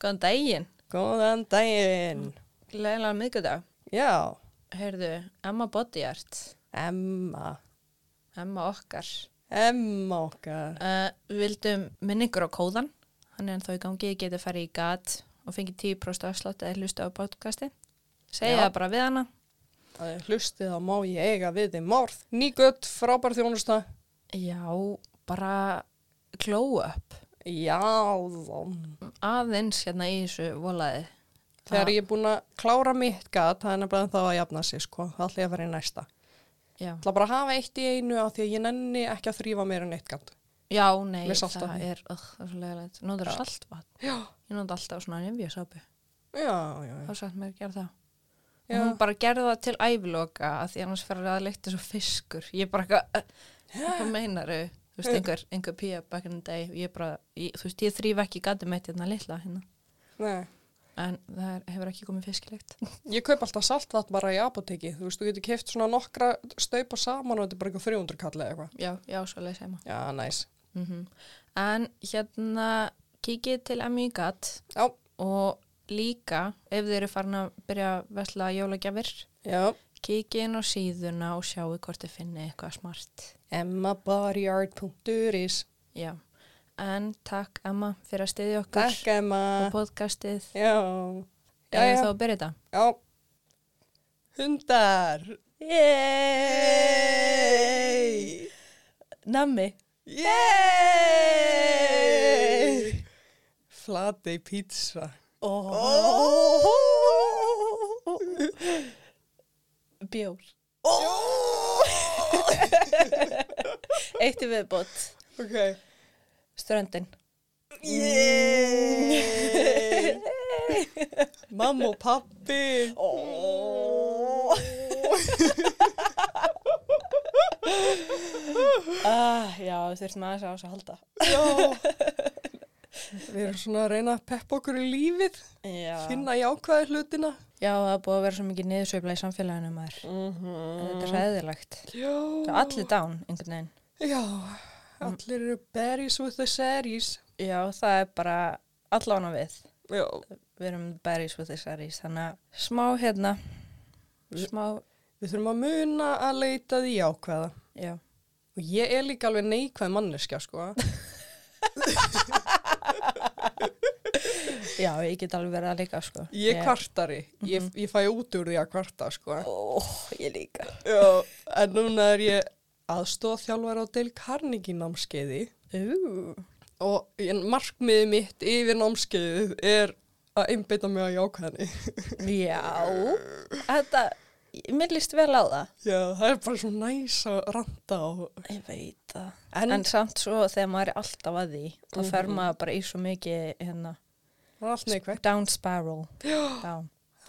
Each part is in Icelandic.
Góðan daginn, Góðan daginn. leiðilega miðgudag. Já, Heyrðu, Emma Bodyart, Emma. Emma okkar. Emma okkar. Uh, við vildum minningur á kóðan, hann er ennþá í gangi, ég geti farið í gat og fengið 10% afslátt eða hlusta á podcasti. Segja það bara við hana. Hlustið að má ég eiga við þið morð. Nýgött, frábær þjónusta. Já, bara glow up. Já, þá. Aðeins hérna í þessu volaði. Þegar ég er búin að klára mitt gat, það er nefnilega þá að jafna sig, sko. Það ætla ég að vera í næsta. Já, Það ætla bara að hafa eitt í einu á því að ég nenni ekki að þrýfa meira en eitt gat. Já nei, Með það er, það er svo leiðilegt. Nóður Já. saltvatn. Já, Ég nóði alltaf svona nefnjösápu. já, já. já. þá sagt mér að gera það Já. og hún bara gerði það til æviloka að því annars fyrir þú veist, einhver, einhver pía back in the day og ég bara, ég, þú veist, ég þrýf ekki gati með hérna litla hérna, Nei. en það er, hefur ekki komið fiskilegt Ég kaup alltaf saltvatn bara í apoteki. Þú veist, þú getur keft svona nokkra staupa saman og þetta er bara eitthvað 300 kall eða eitthvað. já, já, svo leið segma Já, næs. mm en hérna kikið til Emmy í gat Já, og líka ef þið eru farin að byrja að vesla jólagjafir kikið inn á síðuna og sjáu hvort þið finni eitthvað smart emmabodyart.is Já, en takk Emma fyrir að styðja okkur Takk Emma. og podcastið. Já. Já, Eða já. þá að byrja þetta. Já. Hundar. Yey. Nammi. Yey. Flatey pizza. Oh. Bjór. Eitt í viðbót. Ok. Ströndin. Yey. Mamma og pappi. Oh. ah, já, þurftum aðeins á þess að halda. Já. Við erum svona að reyna að peppa okkur í lífið. Já. Finna jákvæði hlutina. Já, það búið að vera svo mikið niðursveifla í samfélaginu maður. Mm Þetta er hræðilegt. Já. Það er allir dán, einhvern veginn. Já. Allir eru berries with the series. Já, það er bara allána við. Já. Við erum berries with the series, þannig að smá hérna, smá, Við þurfum að muna að leita því jákvæða. já. Og ég er líka alveg neikvæð manneskja, sko. Já, ég get alveg verið að líka, sko. Ég er kvartari. Ég, ég fæ út úr því að kvarta, sko. Ó, ég líka. Já, en núna er ég aðstóð þjálfar á Del Carnegie námskeiði Ú, og markmiðið mitt yfir námskeiðið er að einbeita mig að jákvæðni. já, þetta, mér líst vel á það. Já, það er bara svo næs að ranta og... Ég veit það. En, En samt svo þegar maður er alltaf að því, þá fer Mhm. maður bara í svo mikið, hérna, er allt neikvægt. down spiral.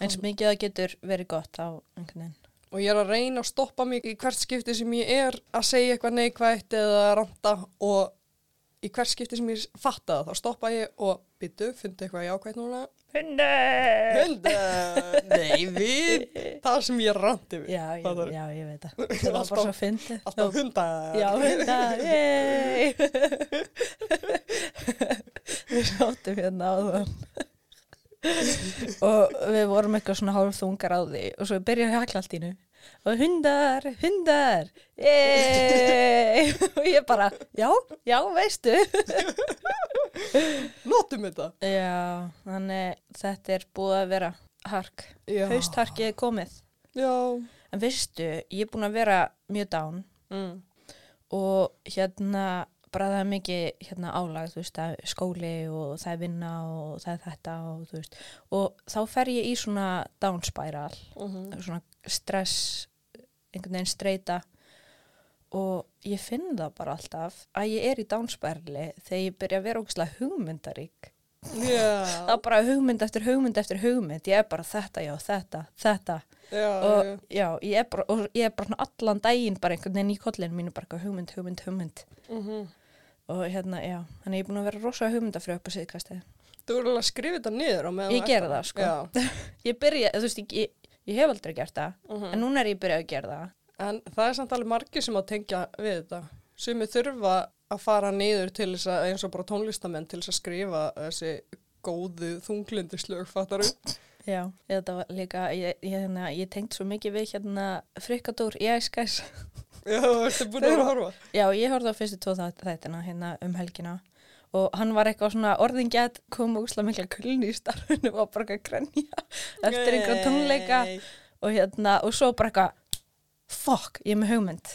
Eins mikið það getur verið gott á einhvern veginn. Og ég er að reyna að stoppa mig í hvert skipti sem ég er að segja eitthvað neikvægt eða að ranta og í hvert skipti sem ég fatta það, þá stoppa ég og byttu, fyndi eitthvað jákvægt núna. Hundar! Hundar! Nei, við, það sem ég ranti við. Já, ég, Fattar? já, ég veit það. Það var bara svo fyndið. Alltaf hundar. Já, hundar, yey! Við sáttum hérna á það. og við vorum eitthvað svona hálf þungar á því og svo byrjaði að hakla allt í nú og hundar, hundar yey! og ég bara, já, já, veistu Notum þetta. Já, þannig þetta er búið að vera hark haustharkið er komið Já. en veistu, ég er búin að vera mjög dán Mm. og hérna bara það er mikið hérna álag veist, skóli og það er vinna og það er þetta og veist og þá fer ég í svona down spiral Mm svona stress einhvern veginn streyta og ég finn það bara alltaf að ég er í down spirali þegar ég byrja að vera ógæslega hugmyndarík. Það er bara hugmynd eftir hugmynd eftir hugmynd. Ég er bara þetta, já, þetta, þetta. Já, og já. já, ég er bara, og ég er bara allan daginn bara einhvern veginn í kollinu mínu bara hugmynd, hugmynd, hugmynd. Mm og hérna, já, þannig ég er búin að vera rosa hugmyndafrið upp á síðkastið. Þú eru alveg að skrifa þetta niður á meðan Ég gera það, sko. Ég byrja, veist, ég, ég, hef aldrei gert það, Mhm. en núna er ég byrjað að gera það. En það er samt alveg margir sem að tengja við þetta. Sumi þurfa að fara niður til þess að, eins og bara tónlistamenn, til þess að skrifa þessi góðu þunglindislög, fattar þú? Já, þetta var líka, ég, ég, hérna, ég tengt svo mikið við hérna frikadór í æskæs. Já, þetta er búin að horfa. Já, ég horfði á fyrstu þætt- þættina hérna um helgina og hann var eitthvað svona orðingjætt, kom úsla mikla kulni í starfinu og bara eitthvað að grenja eftir einhver tónleika og hérna, og svo bara eitthvað, fuck, ég er með hugmynd.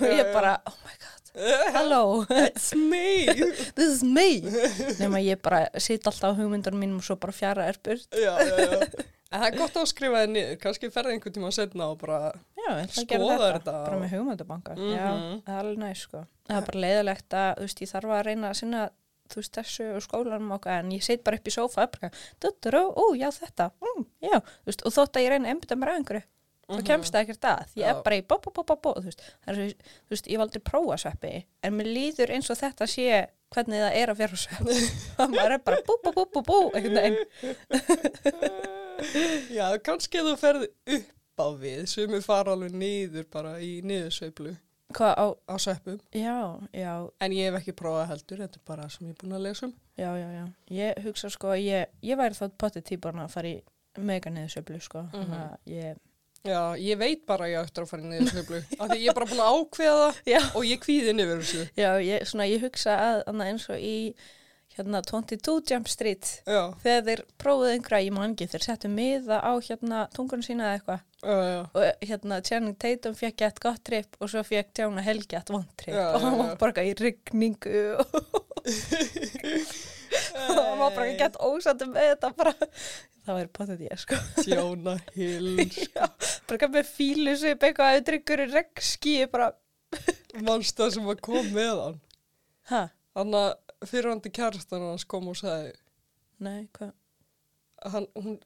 Og ég bara, oh my god, hello, It's me. this is me. Nefn að ég bara sitt alltaf á hugmyndunum mínum og svo bara fjara er burt. já, já, já. En það er gott að skrifa þið niður, kannski ferði einhvern tíma setna og bara, Já, Skoða þetta, þetta bara og- með hugmyndabanka. Mhm. Já, það er alveg næst, sko. Það er bara leiðilegt að, þú veist, ég þarf að reyna að sinna, þú veist, þessu og skólanum og okkar, en ég sit bara upp í sófa, bara, duttur, ó, já, þetta, mm, já, þú veist, og þótt að ég reyna að einbytta mér að einhverju, þá kemst það ekkert að. Ég er bara í bó, bó, bó, bó, bó, þú veist, það er, þú veist, ég hef aldrei prófa sveppi, en mér líður eins og þetta sé hvernig það er að vera og maður er bara bú, bú, bú, bú, bú, einhvern veginn. já, kannski þú ferði upp á við, sem er fara alveg niður bara í niðursveiflu Hvað á, á sveppum. já, já, En ég hef ekki prófað heldur, þetta er bara sem ég er búin að lesa um. Já, já, já. Ég hugsa sko ég, ég væri þá potið típarna að fara í mega niðursöflu sko. Mhm. Þannig að ég, Já, ég veit bara að ég eftir að fara í niðursveiflu. af því ég er bara búin að ákveða það og ég kvíði yfir þessu. já, ég, svona, ég hugsa að annað eins og í hérna 22 Jump Street. Já, þegar þeir prófuðu einhverja, ég man ekki, þeir settu miða á hérna tungun sína eða eitthvað. Og hérna Channing Tatum fekk gett gott trip og svo fekk Tjána Helgi gett vond trip. Já, og hann var bara í rigningu og hann var bara gett ósættu með þetta bara, það væri potið ég sko. Tjóna Hill, Já, bara eitthvað með fílu sig eitthvað að dryggur í regnski bara, mannst það sem var kom með hann. hæ, Hann að fyrirhandi kærastan hans kom og sagði, nei, hvað hann, hún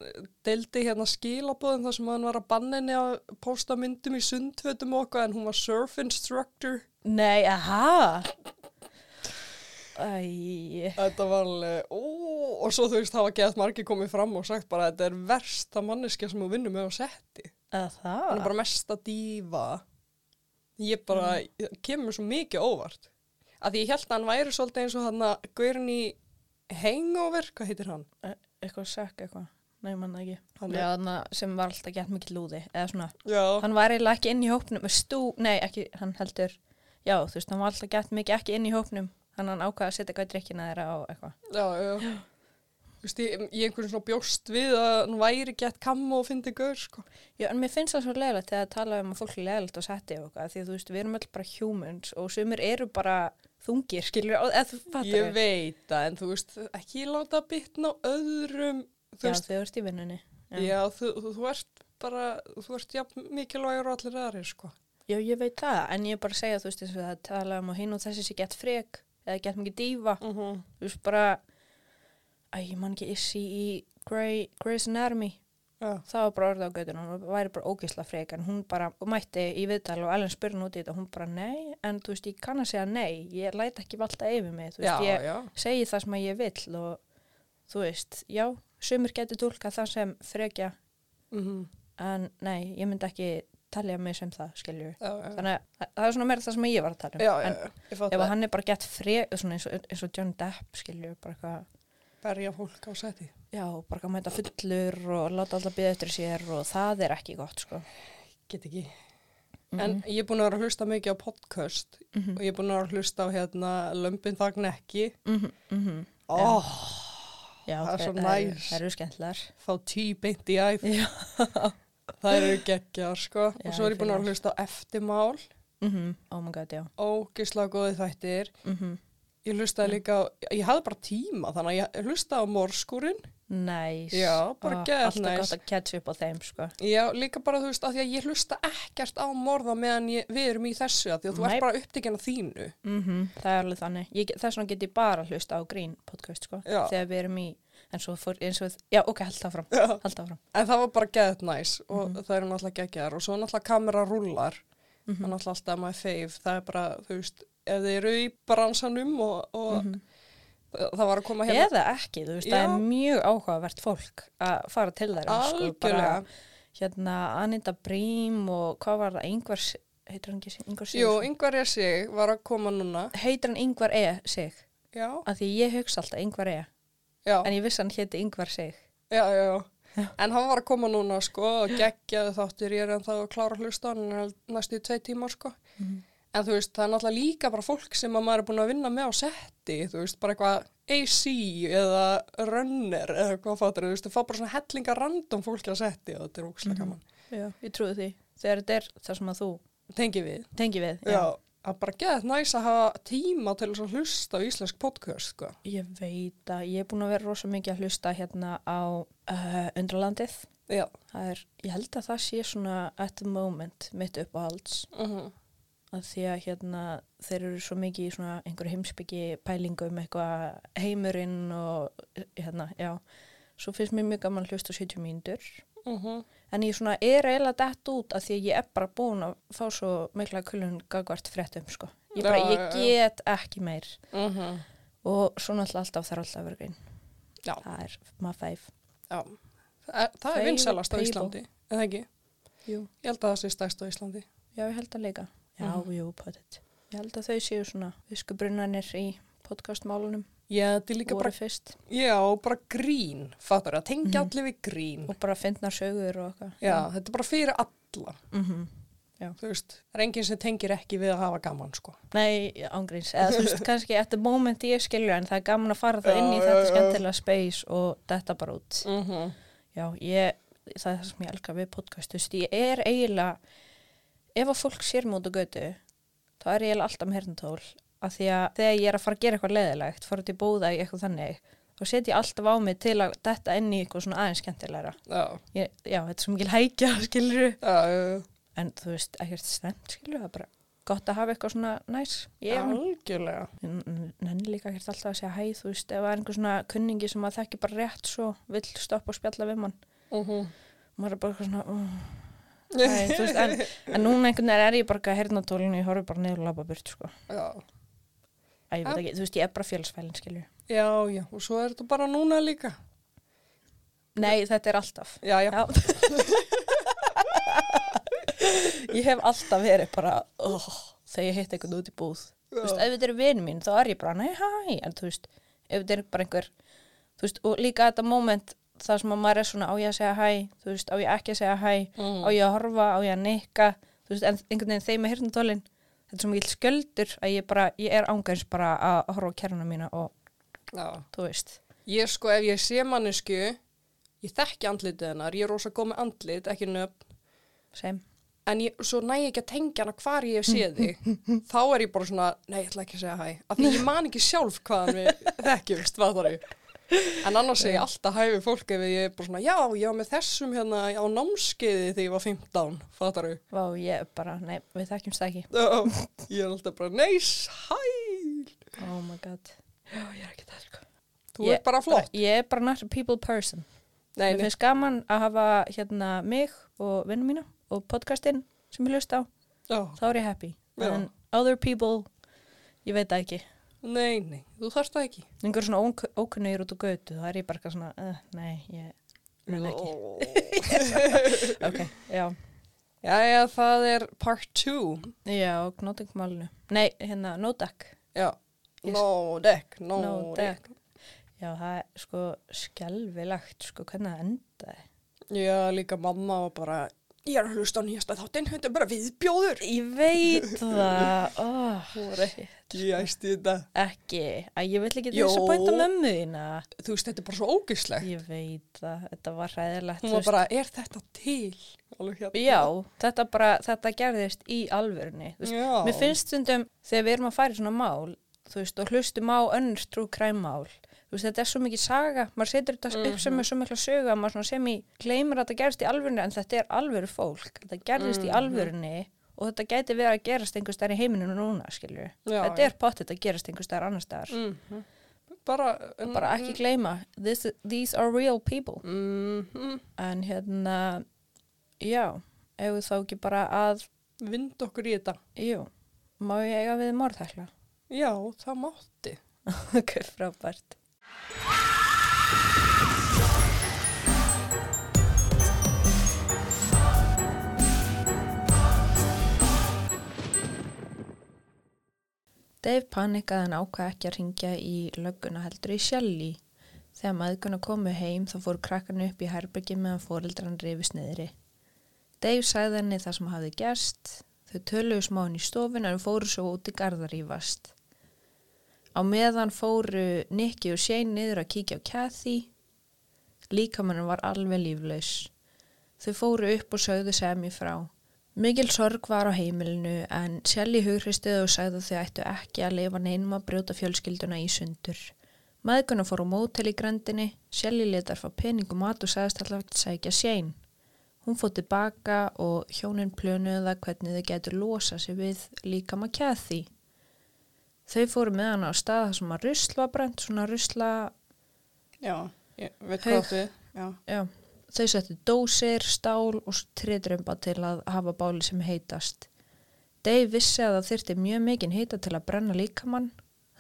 deldi hérna skilabóðin þar sem hann var að banna henni að posta myndum í sundfötum og okkar en hún var surf instructor. nei, aha æ, Þetta var alveg, ó, og svo þú veist, hafa gett margir komið fram og sagt bara að þetta er versta manneskja sem þú vinnur með á setti. að það er bara mesta dífa. Ég bara, mm. kemur svo mikið óvart. Að ég held að hann væri svolítið eins og hann að gaurin í hangover, hvað heitir hann? E- eitthvað sekk eitthvað, nei, manna ekki. Hann já, að sem var alltaf gett mikið lúði eða svona, Já, hann var eiginlega ekki inn í hópnum stú, nei, ekki, hann heldur. Já, þú veist, hann var alltaf gett mikið ekki inn í hópnum. Hann hann ákvaði að setja í drikkina þeirra og eitthvað. Já, já. Þú veist, ég, ég einhvern svona bjóst við að hann væri gett kammo og fyndi gaur, sko. Já, en mér finnst það svo leðilegt þegar að tala um að fólk er leðilegt á setti og eitthvað, því að þú veist, við erum öll bara humans og sumir eru bara þungir, skilur, eða þú fattar Ég veit það, en þú veist, ekki láta bitna á öðrum, þú Já, veist, þau ert í vinnunni. já, þú, þú, þú ert bara, þú ert jafn mikilvægur og allir aðri, sko. Já, ég veit það, en ég er bara að segja, þú veist, eins og það tala um að hinn og þessi sé gett frek, eða gett mikið dífa, Mm -hmm. þú veist, bara, æ, ég man ekki issi í Grey, Grey's Anatomy, Já, það var bara orðið á göttuna, hún væri bara ógisla frek, en hún bara mætti í viðtal og alveg spurði hún út í þetta, hún bara nei, en þú veist, ég kann að segja nei, ég læt ekki valda yfir mig, þú já, veist, ég já. segi það sem ég vill og þú veist, já, sumir getur tólkað það sem frekja, Mm en nei, ég myndi ekki talja mig sem það, skiljur. já, já. Þannig að það er svona meira það sem ég var að tala um. Já, já, en já, ef hann er bara gett frek, eins og, eins og John Depp, skiljur, bara eitthvað, Berja fólk á seti. já, bara eitthvað mæta fullur og láta alltaf byggja eftir sér og það er ekki gott, sko. Get ekki. Mm En ég er búin að vera að hlusta mikið á podcast -hmm. og ég er búin að vera að hlusta á hérna Lömpin þagn ekki. Mm -hmm. Ó, Já, það er svo það eru- næs. Það eru skemmtlar. fá tí beint í æð. Það eru geggjar, sko. Og svo er ég búin að fíla. hlusta á eftirmál. Mm Oh my god, já. Ógislega góði þættir. Mm Ég hlustaði líka ég hafði bara tíma, þannig að ég hlustaði á morskúrin. Næs. Geðveikt Alltaf næs. gott að catch upp á þeim, sko. Já, líka bara, þú veist, að að ég hlusta ekkert á morða meðan ég, við erum í þessu, að því að þú Nei. ert bara upptekinn af þínu. Mm Það er alveg þannig. Ég, þess vegna get ég bara hlusta á grín podcast, sko. Já. Þegar við erum í, en svo fór, eins og, já, ok, held áfram. Já. Held áfram. En það var bara geðt næs og Mhm. það eru náttúrulega geggjar og svo náttúrulega kamera rúlar, Mm er náttúrulega alltaf my fave, það er bara, þú veist, ef þið eru í bransanum og, og það var að koma hérna. Eða ekki, þú veist, Já. það er mjög áhugavert fólk að fara til þeirra, sko. Algjörlega. Bara, hérna, Anita Brím og hvað var það, Ingvar, heitir hann ekki Ingvar Jú, yngvar ég sig var að koma núna. Heitir hann Ingvar E. sig? Já, Af því ég hugsa alltaf Ingvar E. Já, en ég vissi hann héti Yngvar sig. já, já, já. En hann var að koma núna, sko, og geggjaði þáttur, ég er en þá að klára að hlusta hann næstu í tvei tímar, sko. En þú veist, það er náttúrulega líka bara fólk sem að maður er búin að vinna með á setti, þú veist, bara eitthvað AC eða Runner eða hvað fattur, þú veist, þú fá bara svona hellinga random fólki á setti og þetta er ókslega gaman. Já, ég trúi því. Þegar þetta er það sem að þú Tengi við. tengi við. Já, að bara geða næs að hafa tíma til að hlusta á íslensk podcast, sko. Ég veit að ég er búin að vera rosa mikið að hlusta hérna á uh, Undralandið. Er, ég held að það sé svona at the moment mitt upp á alls. Uh að því að hérna þeir eru svo mikið í svona einhverju heimsbyggi pælingu um eitthvað heimurinn og hérna, já svo finnst mér mjög gaman að hlusta á 70 mínútur en ég svona er eiginlega dætt út að því að ég er bara búin að fá svo mikla kulun gagvart fréttum sko ég, bara, ég get ekki meir -huh. og svo náttúrulega alltaf þarf alltaf að vera Já. það er maður fæf Já. Það, það er vinsalast á. Íslandi, eða ekki? Jú. Ég held að það sé stærst á Íslandi. já ég held að leika já, Mhm. jú, potið ég held að þau séu svona viskubrunanir í podcastmálunum Já, þetta er líka bara, fyrst já, bara grín, fattur að tengja Mhm. allir við grín. og bara fyndnar sögur og eitthvað Já, þetta er bara fyrir alla, mm þú veist. Það er enginn sem tengir ekki við að hafa gaman, sko. Nei, ángríns, eða þú veist kannski at the moment ég skilju en það er gaman að fara það Já, inn í já, þetta já. skemmtilega space og þetta bara út Mm -hmm. Já, ég, það er það sem ég elka við podcast, þú veist, ég er eiginlega ef að fólk sér á götu þá er ég alltaf með hernatól af því að þegar ég er að fara að gera eitthvað leðilegt fara út í búða í eitthvað þannig þá set ég alltaf á mig til að detta inn í eitthvað svona aðeins skemmtilegra. Já, ég, Já, þetta er svo mikil hækja, skilur já, en þú veist, ekkert stemt, skilur það er bara gott að hafa eitthvað svona næs. Já, algjörlega. nenni líka ekkert alltaf að segja hæ, þú veist, ef það er einhver svona kunningi sem að þekki bara rétt svo vill stoppa og spjalla við mann. Mm -hmm. maður er bara eitthvað svona uh, hæ, þú veist, en, en núna einhvern veginn er ég bara að hernatólinu, ég horfi bara niður og labba burt, sko, Já, að ég veit ekki, þú veist, ég er bara fjölsfælin, skilju já, já, og svo er þetta bara núna líka. nei, þetta er alltaf Já, já, Já. ég hef alltaf verið bara oh, þegar ég hitt einhvern út í búð þú veist, ef þetta eru vini mín, þá er ég bara nei, hæ, en þú veist, ef þetta er bara einhver þú veist, og líka þetta moment það sem að maður er svona, á ég að segja hæ þú veist, á ég ekki að segja hæ Mm. á ég að horfa, á ég að nikka þú veist, en einhvern veginn þeim með hirnatólin þetta er svo mikil sköldur að ég bara ég er ángæns bara að horfa á kæruna mína og já. þú veist. Ég sko, ef ég sé mannesku, ég þekki andlitið hennar, ég er rosa góð með andlit, ekki nöfn, sem, en ég, svo næ ég ekki að tengja hana hvar ég hef séð þig. Þá er ég bara svona, nei, ég ætla ekki að segja hæ. Af því ég man ekki sjálf hvaðan við þekkjumst, hvað það er en annars segi ég alltaf hæ við fólk ef ég er bara svona, já, ég var með þessum hérna á námskeiði þegar ég var 15 fattar þau, vá, ég er bara, nei, við þekkjumst ekki. Ég er alltaf bara neis, hæ oh my god. Já, ég er ekki það, sko. Þú Ég- ert bara flott. ég er bara not a people person. Nei, Mér finnst gaman að hafa hérna mig og vinnum mína og podcastinn sem ég hlust á, já, þá er ég happy. Já. En other people, ég veit ekki. Nei, nei, þú þarft það ekki Einhver svona ók ókunnur út á götu, þá er ég bara eitthvað svona, uh, nei, ég, nei ekki. Ok, já. Jæja, það er part 2 Já, knótingmálinu. Nei, hérna, no deck. Já, no deck, no, No deck. deck. Já, það er sko skelvilegt, sko, hvernig það endaði. Já, líka mamma var bara, ég er að hlusta á nýjasta þáttinn, þetta er bara viðbjóður. Ég veit það, oh, Hún var ekki æst í þetta. ekki, að ég vill ekki þess að bænta mömmu þína. Þú veist, þetta er bara svo ógislegt. Ég veit það, þetta var hræðilegt. Hún var bara, er þetta til? Hérna. Já, þetta bara, þetta gerðist í Já. Mér finnst stundum þegar við erum að fara í svona mál, þú veist, og hlustum á önnur trú kræmmál, veist, þetta er svo mikið saga, maður setur þetta upp sem er svo mikla söga, maður sem í gleymur að þetta gerist í alvörunni, en þetta er alvöru fólk, þetta gerðist í alvörunni og þetta gæti verið að gerast einhver stær í heiminum núna, skilju. Þetta er pottet að gerast einhver stær annar staðar. Mhm. Bara, Bara ekki gleyma, this, these are real people. mm, En hérna, já, ef við þá ekki bara að, vind okkur í þetta. jú, má ég eiga við morðhækla? Já, það mátti. ok, frábært. Dave panikaði en ákvað ekki að ringja í lögguna heldur í Shelly Þegar maðguna komu heim þá fóru krakkarni upp í herbyggi meðan fóreldran rifist niðri. Dave sagði henni það sem hafði gerst. Þau töluðu smá henni í stofin en fóru svo út í garðarífast. Á meðan fóru Nicky og Shane niður að kíkja á Kathy. Líkamannum var alveg líflaus. Þau fóru upp og sögðu Sammy frá. Mikil sorg var á heimilinu en Shelly hugristuði og sagði að þau ættu ekki að lifa neinum að brjóta fjölskylduna í sundur. Maðguna fór á mótel í grendinni, Shelly letar fá peningum mat og sagðist alltaf að sækja Shane. Hún fótt tilbaka og hjónin plönuði það hvernig þau getur losa sig við líka maður Kathy. Þau fóru með hana á stað þar sem að rusl var brent, svona rusla, Já, ég veit hvað þið. Já. já, þau settu dósir, stál og triðrömba til að hafa báli sem heitast. Dave vissi að það þyrti mjög mikinn heita til að brenna líkamann,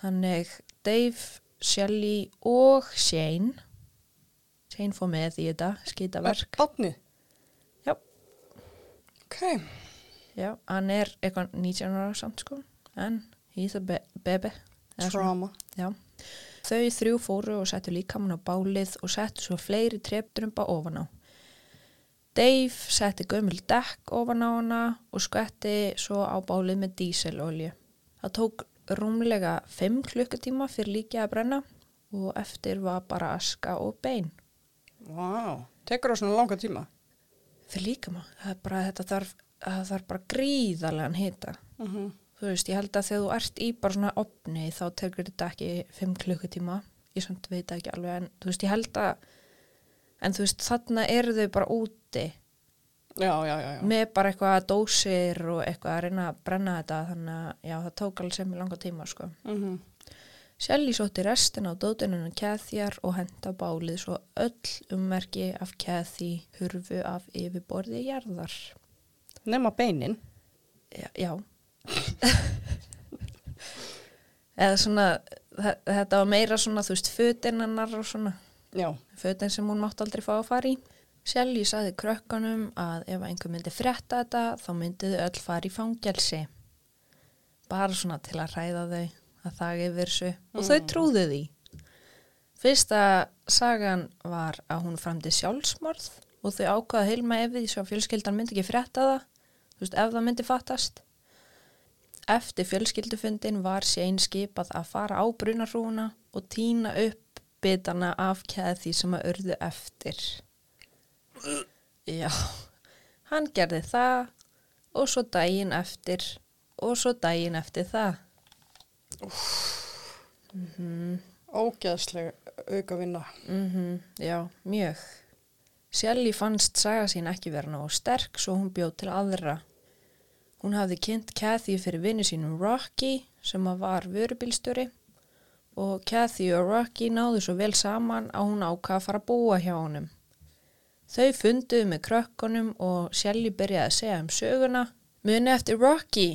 þannig Dave, Shelly og Shane, Shane fór með í þetta skýtaverk. Batnið? Já. Ok. Já, hann er eitthvað 19 ára samt sko, en he's a baby. Trauma. Já. Þau þrjú fóru og settu líkamann á bálið og settu svo fleiri trefdrumba ofan á. Dave setti gömul dekk ofan á hana og skvetti svo á bálið með díselolju. Það tók rúmlega 5 klukkutíma fyrir líkið að brenna og eftir var bara aska og bein. Vá. Tekur það svona langa tíma? Fyrir líkamann, það er bara, þarf, það þarf bara gríðarlegan hita. Uh Þú veist, ég held að þegar þú ert í bara svona opni þá tekur þetta ekki 5 klukkutíma. Ég samt veit ekki alveg en þú veist, ég held að en þú veist, þarna eru þau bara úti Já, já, já, með bara eitthvað dósir og eitthvað að reyna að brenna þetta þannig að já, það tók alveg sem í langa tíma sko. Mm Shelly sótti restin á dótuninu Kathyar og henda bálið svo öll ummerki af Kathy hurfu af yfirborði jarðar. Nefna beinin. Já. já. Eða svona, þe- þetta var meira svona, þú veist, fötin hennar og svona, Já. fötin sem hún mátt aldrei fá að fara í. Shelly saði krökkunum að ef einhver myndi frétta þetta, þá myndi þau öll fara í fangelsi. Bara svona til að ræða þau, að það yfir þessu. Og þau trúðu því. Fyrsta sagan var að hún framdi sjálfsmorð og þau ákvaða heilma ef því svo fjölskyldan myndi ekki frétta það, þú veist, ef það myndi fattast. Eftir fjölskyldufundin var séin skipað að fara á brunarúna og týna upp bitana af keði sem að urðu eftir. Já, hann gerði það og svo daginn eftir og svo daginn eftir það. Ógeðsleg auka vinna. Mm já, mjög. Shelly fannst saga sín ekki vera nógu sterk svo hún bjóð til aðra. Hún hafði kynnt Kathy fyrir vinnu sínum Rocky sem að var vörubílstjóri og Kathy og Rocky náðu svo vel saman að hún ákvað að fara að búa hjá honum. Þau funduðu með krökkunum og Shelly byrjaði að segja um söguna. Muni eftir Rocky,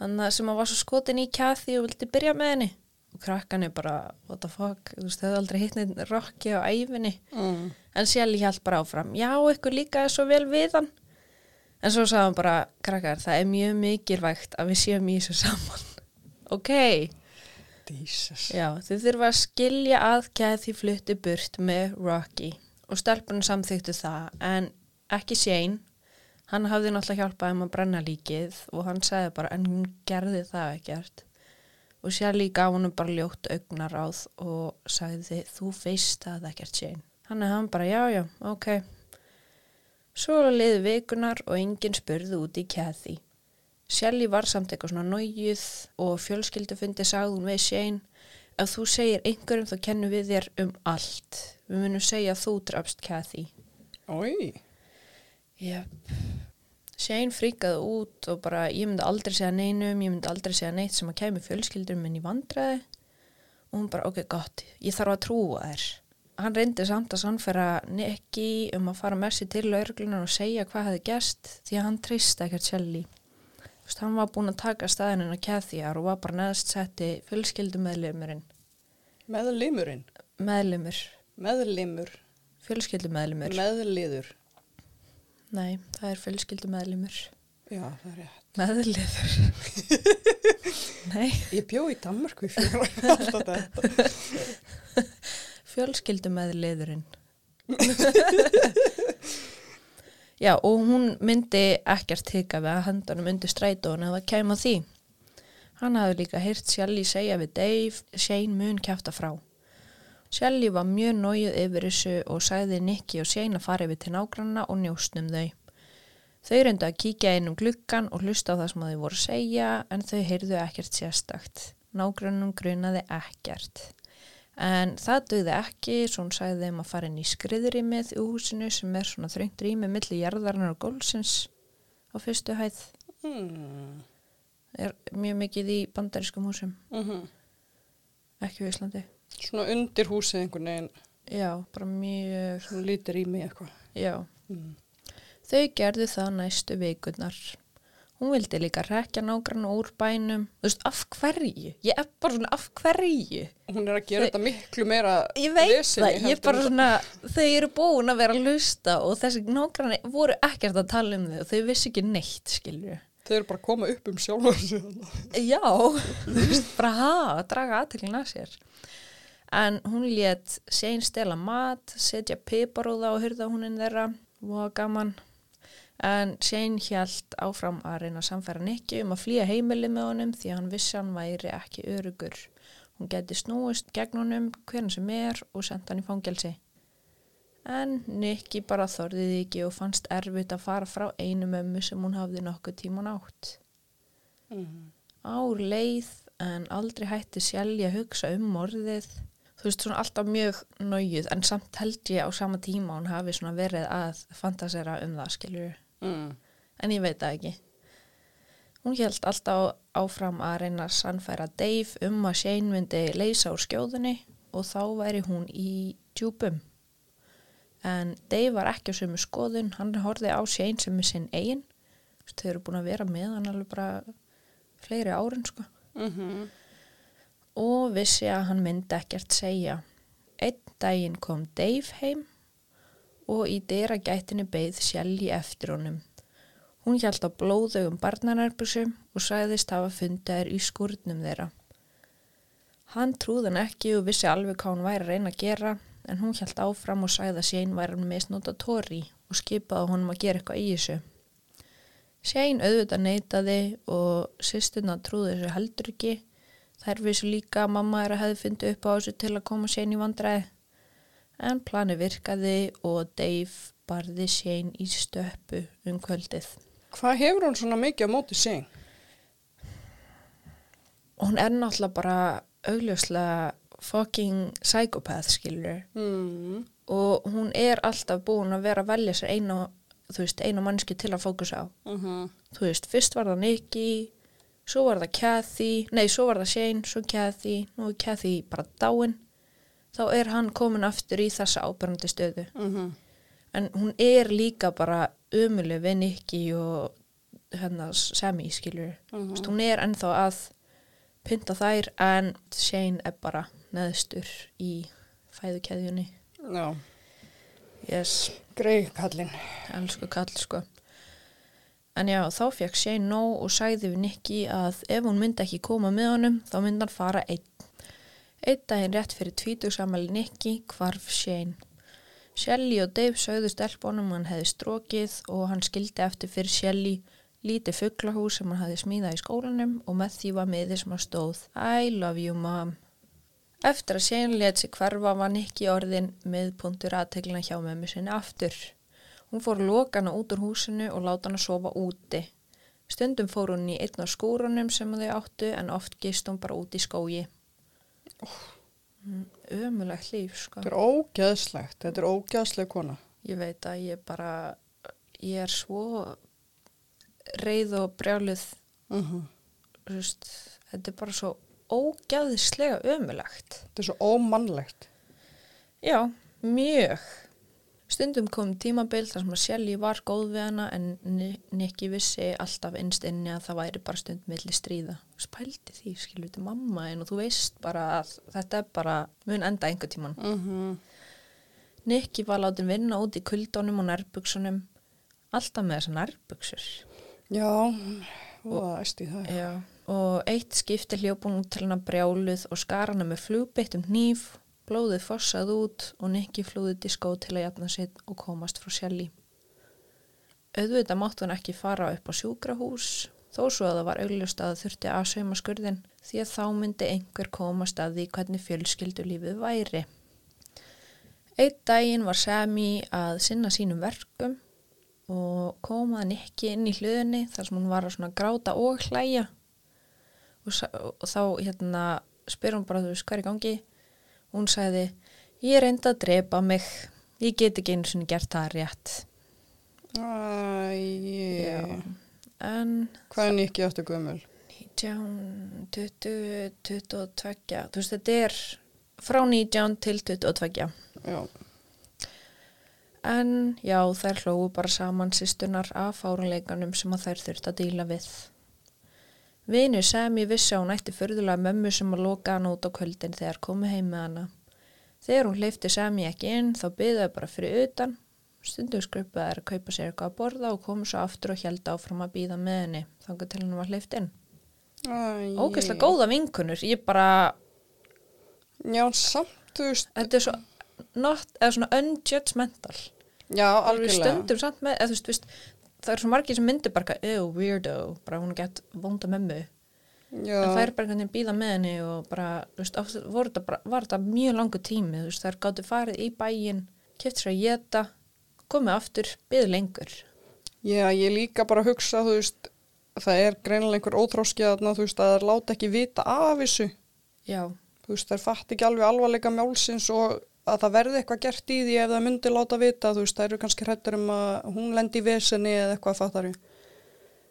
þannig sem að var svo skotin í Kathy og vildi byrja með henni. Og krakkan er bara, what the fuck, þú veist, þau hefði aldrei hitt Rocky á æfinni. Mm. En Shelly held bara áfram, já, ykkur líka er svo vel við hann. En svo hann bara, krakkar, það er mjög mikilvægt að við séum í þessu saman. ok, Jesus. já, þau þurfa að skilja að Kathy flutti burt með Rocky og stelpunum samþyktu það, en ekki Shane. Hann hafði náttúrulega hjálpað um að brenna líkið og hann sagði bara, en hún gerði það ekkert. Og Shelly gaf hann bara ljótt augnaráð og sagði, þú veist það ekkert Shane. Hann er hann bara, já, já, ok. Svo liði vikunar og enginn spurði út í Kathy. Shelly var samt eitthvað svona nájuð og fjölskyldufundi sagði hún við Shane ef þú segir einhverjum þá kennum við þér um allt. Við munum segja að þú drafst Kathy. Ói. Jep. Shane fríkaði út og bara ég myndi aldrei segja neinum, ég myndi aldrei segja neitt sem að kæmi fjölskyldur minn í vandræði og hún bara ok, gott, ég þarf að trúa þér. Hann reyndi samt að sannfæra Nicky um að fara með sér til lauruglunar og segja hvað hefði gæst því að hann treysta ekkert Shelly. Þú veist, hann var búinn að taka staðininn á Kathyar og var bara neðst setti fjölskyldumeðlumurinn. Meðlimurinn. Meðlumur, Meðlimur. fjölskyldumeðlumur. Meðliður. Nei, það er fjölskyldumeðlumur. Já, það er rétt. Meðliður. Nei. Ég bjó í Danmarku í fjöra. Alltaf þetta. fjölskyldum með liðurinn. Já, og hún myndi ekkert hika við að hendanum undir strætónu eða kæma því. Hann hafði líka heyrt Shelly segja við Dave, Shane mun kæfta frá. Shelly var mjög nójuð yfir þessu og sagði Nicky og Shane að fara yfir til nágranna og njóstnum þau. Þau reyndu að kíkja inn um gluggan og hlusta á það sem þau voru að segja en þau heyrðu ekkert sérstakt. Nágrannum grunaði ekkert. En það döði ekki, svo hún sagði þeim að fara inn í skriðrýmið í húsinu sem er svona þröngt rými millir jarðarnar og gólsins á fyrstu hæð. Hmm. Er mjög mikið í bandarískum húsum, Mm ekki á Íslandi. Svona undir húsið einhvern veginn, Já, bara mjög, svona lítir í mig eitthvað. já. Mm. Þau gerðu það næstu vikurnar. Hún vildi líka rekja nágrann úr bænum. Þú veist, af hverju? Ég er bara svona, af hverju? Hún er að gera Þau- þetta miklu meira Ég veit veseni það, ég er bara svona, þau eru búin að vera að lusta og þessi nágranni voru ekkert að tala um þau og þau vissi ekki neitt, skilju. Þau eru bara að koma upp um sjálfur sig. Já, þú veist, bara ha, að draga aðteklina að sér. En hún létt sein stela mat, setja piparóða á hurðahúnin þeirra, og gaman. En sein hjælt áfram að reyna að samfæra Nikki um að flýja heimili með honum því að hann vissi hann væri ekki örugur. Hún geti snúist gegn honum hvernig sem er og sendt hann í fangelsi. En Nikki bara þorðið ekki og fannst erfitt að fara frá einu mömmu sem hún hafði nokkuð tíman átt. Mm. Ár leið en aldrei hætti sjálfi að hugsa um morðið. Þú veist svona alltaf mjög nájuð en samt held ég á sama tíma hún hafi svona verið að fantasera um það skiljur. Mm. En ég veit það ekki. Hún held alltaf áfram að reyna að sannfæra Dave um að Shane myndi leysa úr skjóðunni og þá væri hún í djúpum. En Dave var ekki á sömu skoðun, hann horfði á Shane sem er sinn eigin. Þau eru búin að vera með hann alveg bara fleiri árin sko Mm og vissi að hann myndi ekkert segja. Einn daginn kom Dave heim og í dyragættinni beigð Shelly eftir honum. Hún hjælt á blóðugum barnanærbusum og sagðist hafa fundið þær í skúrnum þeirra. Hann trúði hann ekki og vissi alveg hvað hún væri að reyna að gera en hún hjælt áfram og að Shane væri hann misnóta Tori og skipaði honum að gera eitthvað í þessu. Shane auðvitað neytaði og sýsturna trúði þessu heldur ekki Þær vissu líka að mamma er að hefði fundið upp á þessu til að koma Shane í vandræði. En plani virkaði og Dave barði Shane í stöppu um kvöldið. Hvað hefur hún svona mikið á móti? Og hún er náttúrulega bara augljóslega fucking psychopath, skilur. Mm. Og hún er alltaf búin að vera að velja sér einu, veist, einu mannski til að fókusa á. Mm Þú veist, fyrst var það Nicky, svo var það Kathy, nei, svo var það Shane, svo Kathy, nú er Kathy bara dáin. Þá er hann komin aftur í þessa ábærandi stöðu. -hmm. En hún er líka bara umulig við Nicky og hennar Sammy, skilur. Mhm. Vist, hún er ennþá að pynta þær en Shane er bara neðstur í fæðukeðjunni. Já, Yes, greið kallinn. elsku kall, sko. En já, þá fekk Shane nóg og sagði við Nicky að ef hún myndi ekki koma með honum, þá myndi hann fara einn. Einn daginn rétt fyrir tvítugsamæli Nicky hvarf Shane. Shelly og Dave sögðu stelpunum hann hefði strókið og hann skildi eftir fyrir Shelly lítið fugglahús sem hann hefði smíðað í skólanum og með því var miði sem hann stóð I love you mom. Eftir að Shane let sig hverfa var Nicky orðin miðpuntur aðteglina hjá mömmu sinni aftur. Hún fór að loka hana út úr húsinu og láta hana sofa úti. Stundum fór hún í einn af skúrunum sem þau áttu en oft gist hún bara út í skógi. Ömulegt líf, sko. Þetta er ógeðslegt, þetta er ógeðsleg kona. Ég veit að ég bara, ég er svo reið og brjálið, -hmm. þú veist, þetta er bara svo ógæðislega ömulegt. Þetta er svo ómannlegt. Já, mjög. Stundum kom tímabil þar sem að Shelly var góð við hana en Ni- Nicky vissi alltaf innst inni að það væri bara stund milli stríða. Spældi því, skilur þetta mamma en og þú veist bara að þetta er bara mun enda einhver tíman. Mm -hmm. Nicky var látin vinna út í kuldónum og nærbuksunum, alltaf með þessar nærbuksur. Já, og æst í það. Já, og eitt skipti hljópun út til hana brjáluð og skar hana með flugbyttum hníf Blóðið fossað út og Nicky flúði diskó til að jafna sitt og komast frá Shelly. Auðvitað mátt hún ekki fara upp á sjúkrahús, þó svo að það var augljóst að það þurfti að sauma skurðin því að þá myndi einhver komast að því hvernig fjölskyldulífið væri. Eitt daginn var Sami að sinna sínum verkum og komaði Nicky inn í hlöðinni þar sem hún var að gráta og hlæja og, og þá hérna spyr hún bara þú veist hvað er í gangi hún sagði ég reyndi að drepa mig. Ég get ekki einu sinni gert það rétt. Æ, en hvað er Nikki áttu gömul? 19, 20, 22 þú veist þetta er frá 19 til 22 Já, en já þær hlógu bara saman sýstunar af fárunleikanum sem að þær þurft að díla við Vinu Semi vissi að hún ætti förðulega mömmu sem að loka hann út á kvöldin þegar komu heim með hana. Þegar hún hleyfti Semi ekki inn þá byðaði bara fyrir utan. Stundum skruppaði þær að kaupa sér eitthvað að borða og komu svo aftur og held áfram að býða með henni þangar til henni var hleyft inn. Æ, Ógeðslega góða vinkunur, ég bara, Já, samt, þú veist, þetta er svo not, eða svona unjudgmental. já, Alveg algjörlega. stundum samt með, eða þú veist, það er svo margir sem myndir bara, ew, weirdo, bara hún er gett vonda mömmu. Já, en það er bara einhvern veginn býða með henni og bara, þú veist, oft þetta bara, var þetta mjög langu tími, þú veist, þær gáttu farið í bæinn, keft sér að geta, komið aftur, byðu lengur. já, ég líka bara hugsa, þú veist, það er greinilega einhver óþróski að þú veist, að það er láta ekki vita af þessu. Já, Þú veist, þær fatt ekki alveg alvarleika mjálsins og að það verði eitthvað gert í því ef það myndi láta vita, þú veist, það eru kannski hrættur um að hún lendi í vesenni eða eitthvað fattar ég.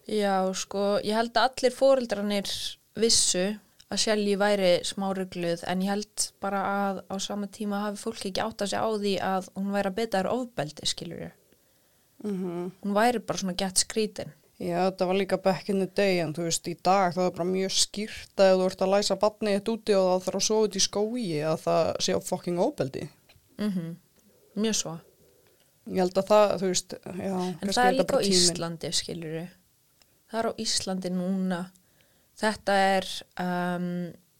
já, sko, ég held að allir fóreldrarnir vissu að Shelly væri smárugluð en ég held bara að á sama tíma hafi fólk ekki átt að segja á því að hún væri að beta þér ofbeldi, skilur ég. Mm Hún væri bara svona gett skrítin. Já, þetta var líka back in the day en þú veist, í dag það er bara mjög skýrt að þú ert að læsa batnið eitt úti og það þarf að sofa út í skói að það sé á fucking óbeldi. Mm Mjög svo. Ég held að það, þú veist, já, En það er þetta líka á. Íslandi, skilur Það er á Íslandi núna. Þetta er um,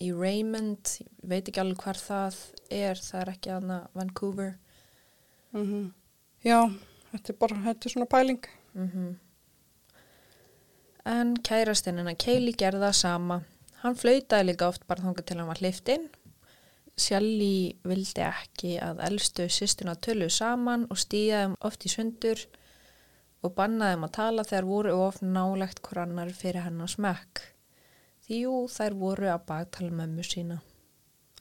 í Raymond, veit ekki alveg hvar það er, það er ekki aðna Vancouver. Mhm. Já, þetta er bara, þetta er svona pæling. Mm En kærastinn hennar Keili gerði það sama. Hann flautaði líka oft bara þangað til hann var hlift inn. Sjalli vildi ekki að elstu sýstina tölu saman og stíða þeim oft í sundur og bannaði þeim að tala þegar voru of nálegt hver annar fyrir hennar smekk. Því jú, þær voru að baktala mömmu sína.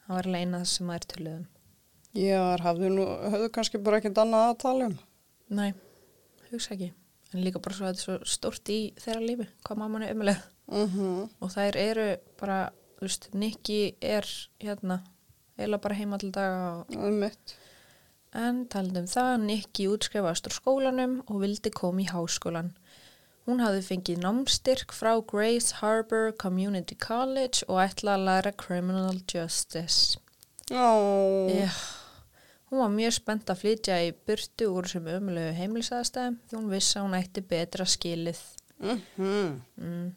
Það var leina það sem þær töluðum. Já, þær hafðu nú, höfðu kannski bara ekkert annað að tala um. Nei, hugsa ekki. En líka bara svo að þetta er svo stórt í þeirra lífi, hvað mamman er umulega. Mhm. og þær eru bara, þú veist, Nikki er hérna, eiginlega bara heima til er mitt. en talandi um það, Nikki útskrifast úr skólanum og vildi koma í háskólan. Hún hafði fengið námstyrk frá Grace Harbor Community College og ætla að læra Criminal Justice. Ó, Já, hún var mjög spennt að flytja í burtu úr sem ömulegu heimilisaðstæðum því hún vissi að hún ætti betra skilið. mhm. Mm.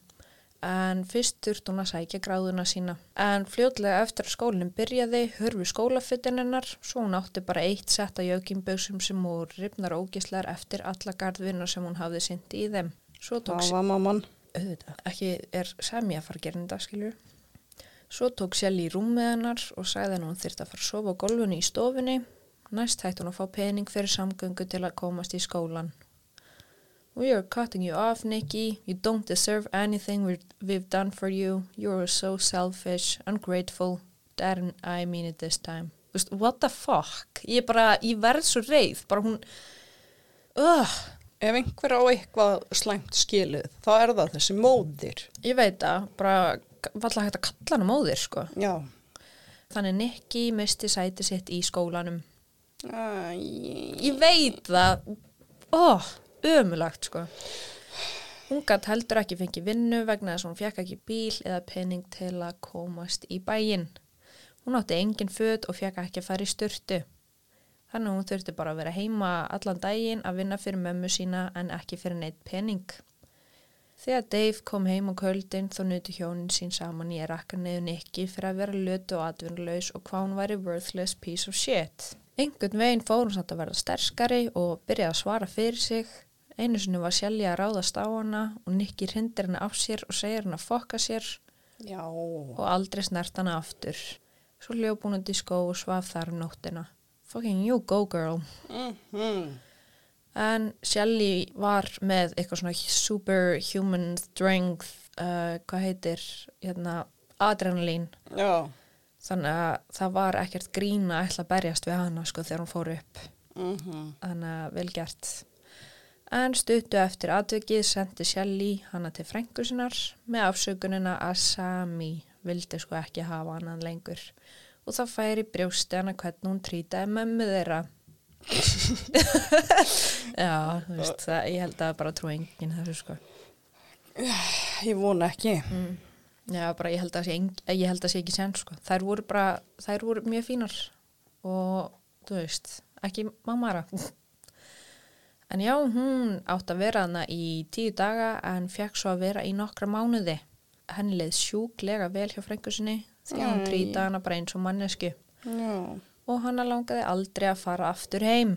En fyrst þurft hún að sækja gráðuna sína. En fljótlega eftir að skólinn byrjaði, hörfu skólafittin hennar, svo hún átti bara eitt sett að jökimböksum sem voru ripnar ógislar eftir alla gardvinna sem hún hafði syndi í þeim. Svo tók Það var mamman. auðvitað, ekki er semi að fara að gera þetta, skiljur. Svo tók Sjelli í rúmið hennar og sagði henni að að að. Næst hætti hún að fá pening fyrir samgöngu til að komast í skólan. We are cutting you off, Nikki. You don't deserve anything we've done for you. You're so selfish, ungrateful. Dad and I mean it this time. Veist, what the fuck? Ég bara, ég verð svo reið. Bara hún, ugh, Ef einhver á eitthvað slæmt skilið, þá er það þessi móðir. ég veit það, bara valla hægt að kalla hana móðir, sko. Já. Þannig Nikki misti sæti sitt í skólanum. Æ, Ég veit það, ó, ömulagt sko. Hún gætt heldur ekki fengið vinnu vegna þess að hún fekk ekki bíl eða pening til að komast í bæinn. Hún átti engin föt og fekk ekki að fara í styrtu. Þannig hún þurfti bara að vera heima allan daginn að vinna fyrir mömmu sína en ekki fyrir neitt pening. Þegar Dave kom heim á köldin þá nutu hjónin sín saman að rakka neðu Nicky fyrir að vera lötu og atvinnulegs og hvað hún væri worthless piece of shit. Engun veginn fór hún samt að verða sterskari og byrjaði að svara fyrir sig. Einu sinni var Shelly að ráðast á hana og Nicky hrindir hana af sér og segir hana að fokka sér Já. og aldrei snert hana aftur. Svo hljóp hún út í skó og svaf þar um nóttina. Fucking you go girl. Mm En Shelly var með eitthvað svona superhuman strength, uh, hvað heitir, hérna, adrenalín. Já. Þannig að það var ekkert grín að ætla að berjast við hana sko þegar hún fór upp. Mm Þannig að vel gert. En stuttu eftir atvikið sendi Shelly hana til frængur sinnar með afsökunina að Sami vildi sko ekki hafa hann lengur. Og það færi brjósti hana hvernig hún trýtaði mömmu þeirra. Já, þú veist, það, ég held að bara trú enginn þessu sko. Ég vona ekki. Mm. Já, bara ég held að sé, eng- ég held að sé ekki sen sko. Þær voru bara, þær voru mjög fínar og þú veist, ekki mammara. En já, hún átt að vera hana í tíu daga en fekk svo að vera í nokkra mánuði. Henni leið sjúklega vel hjá frængu sinni því að hún trýta hana bara eins og mannesku Já. og hana langaði aldrei að fara aftur heim.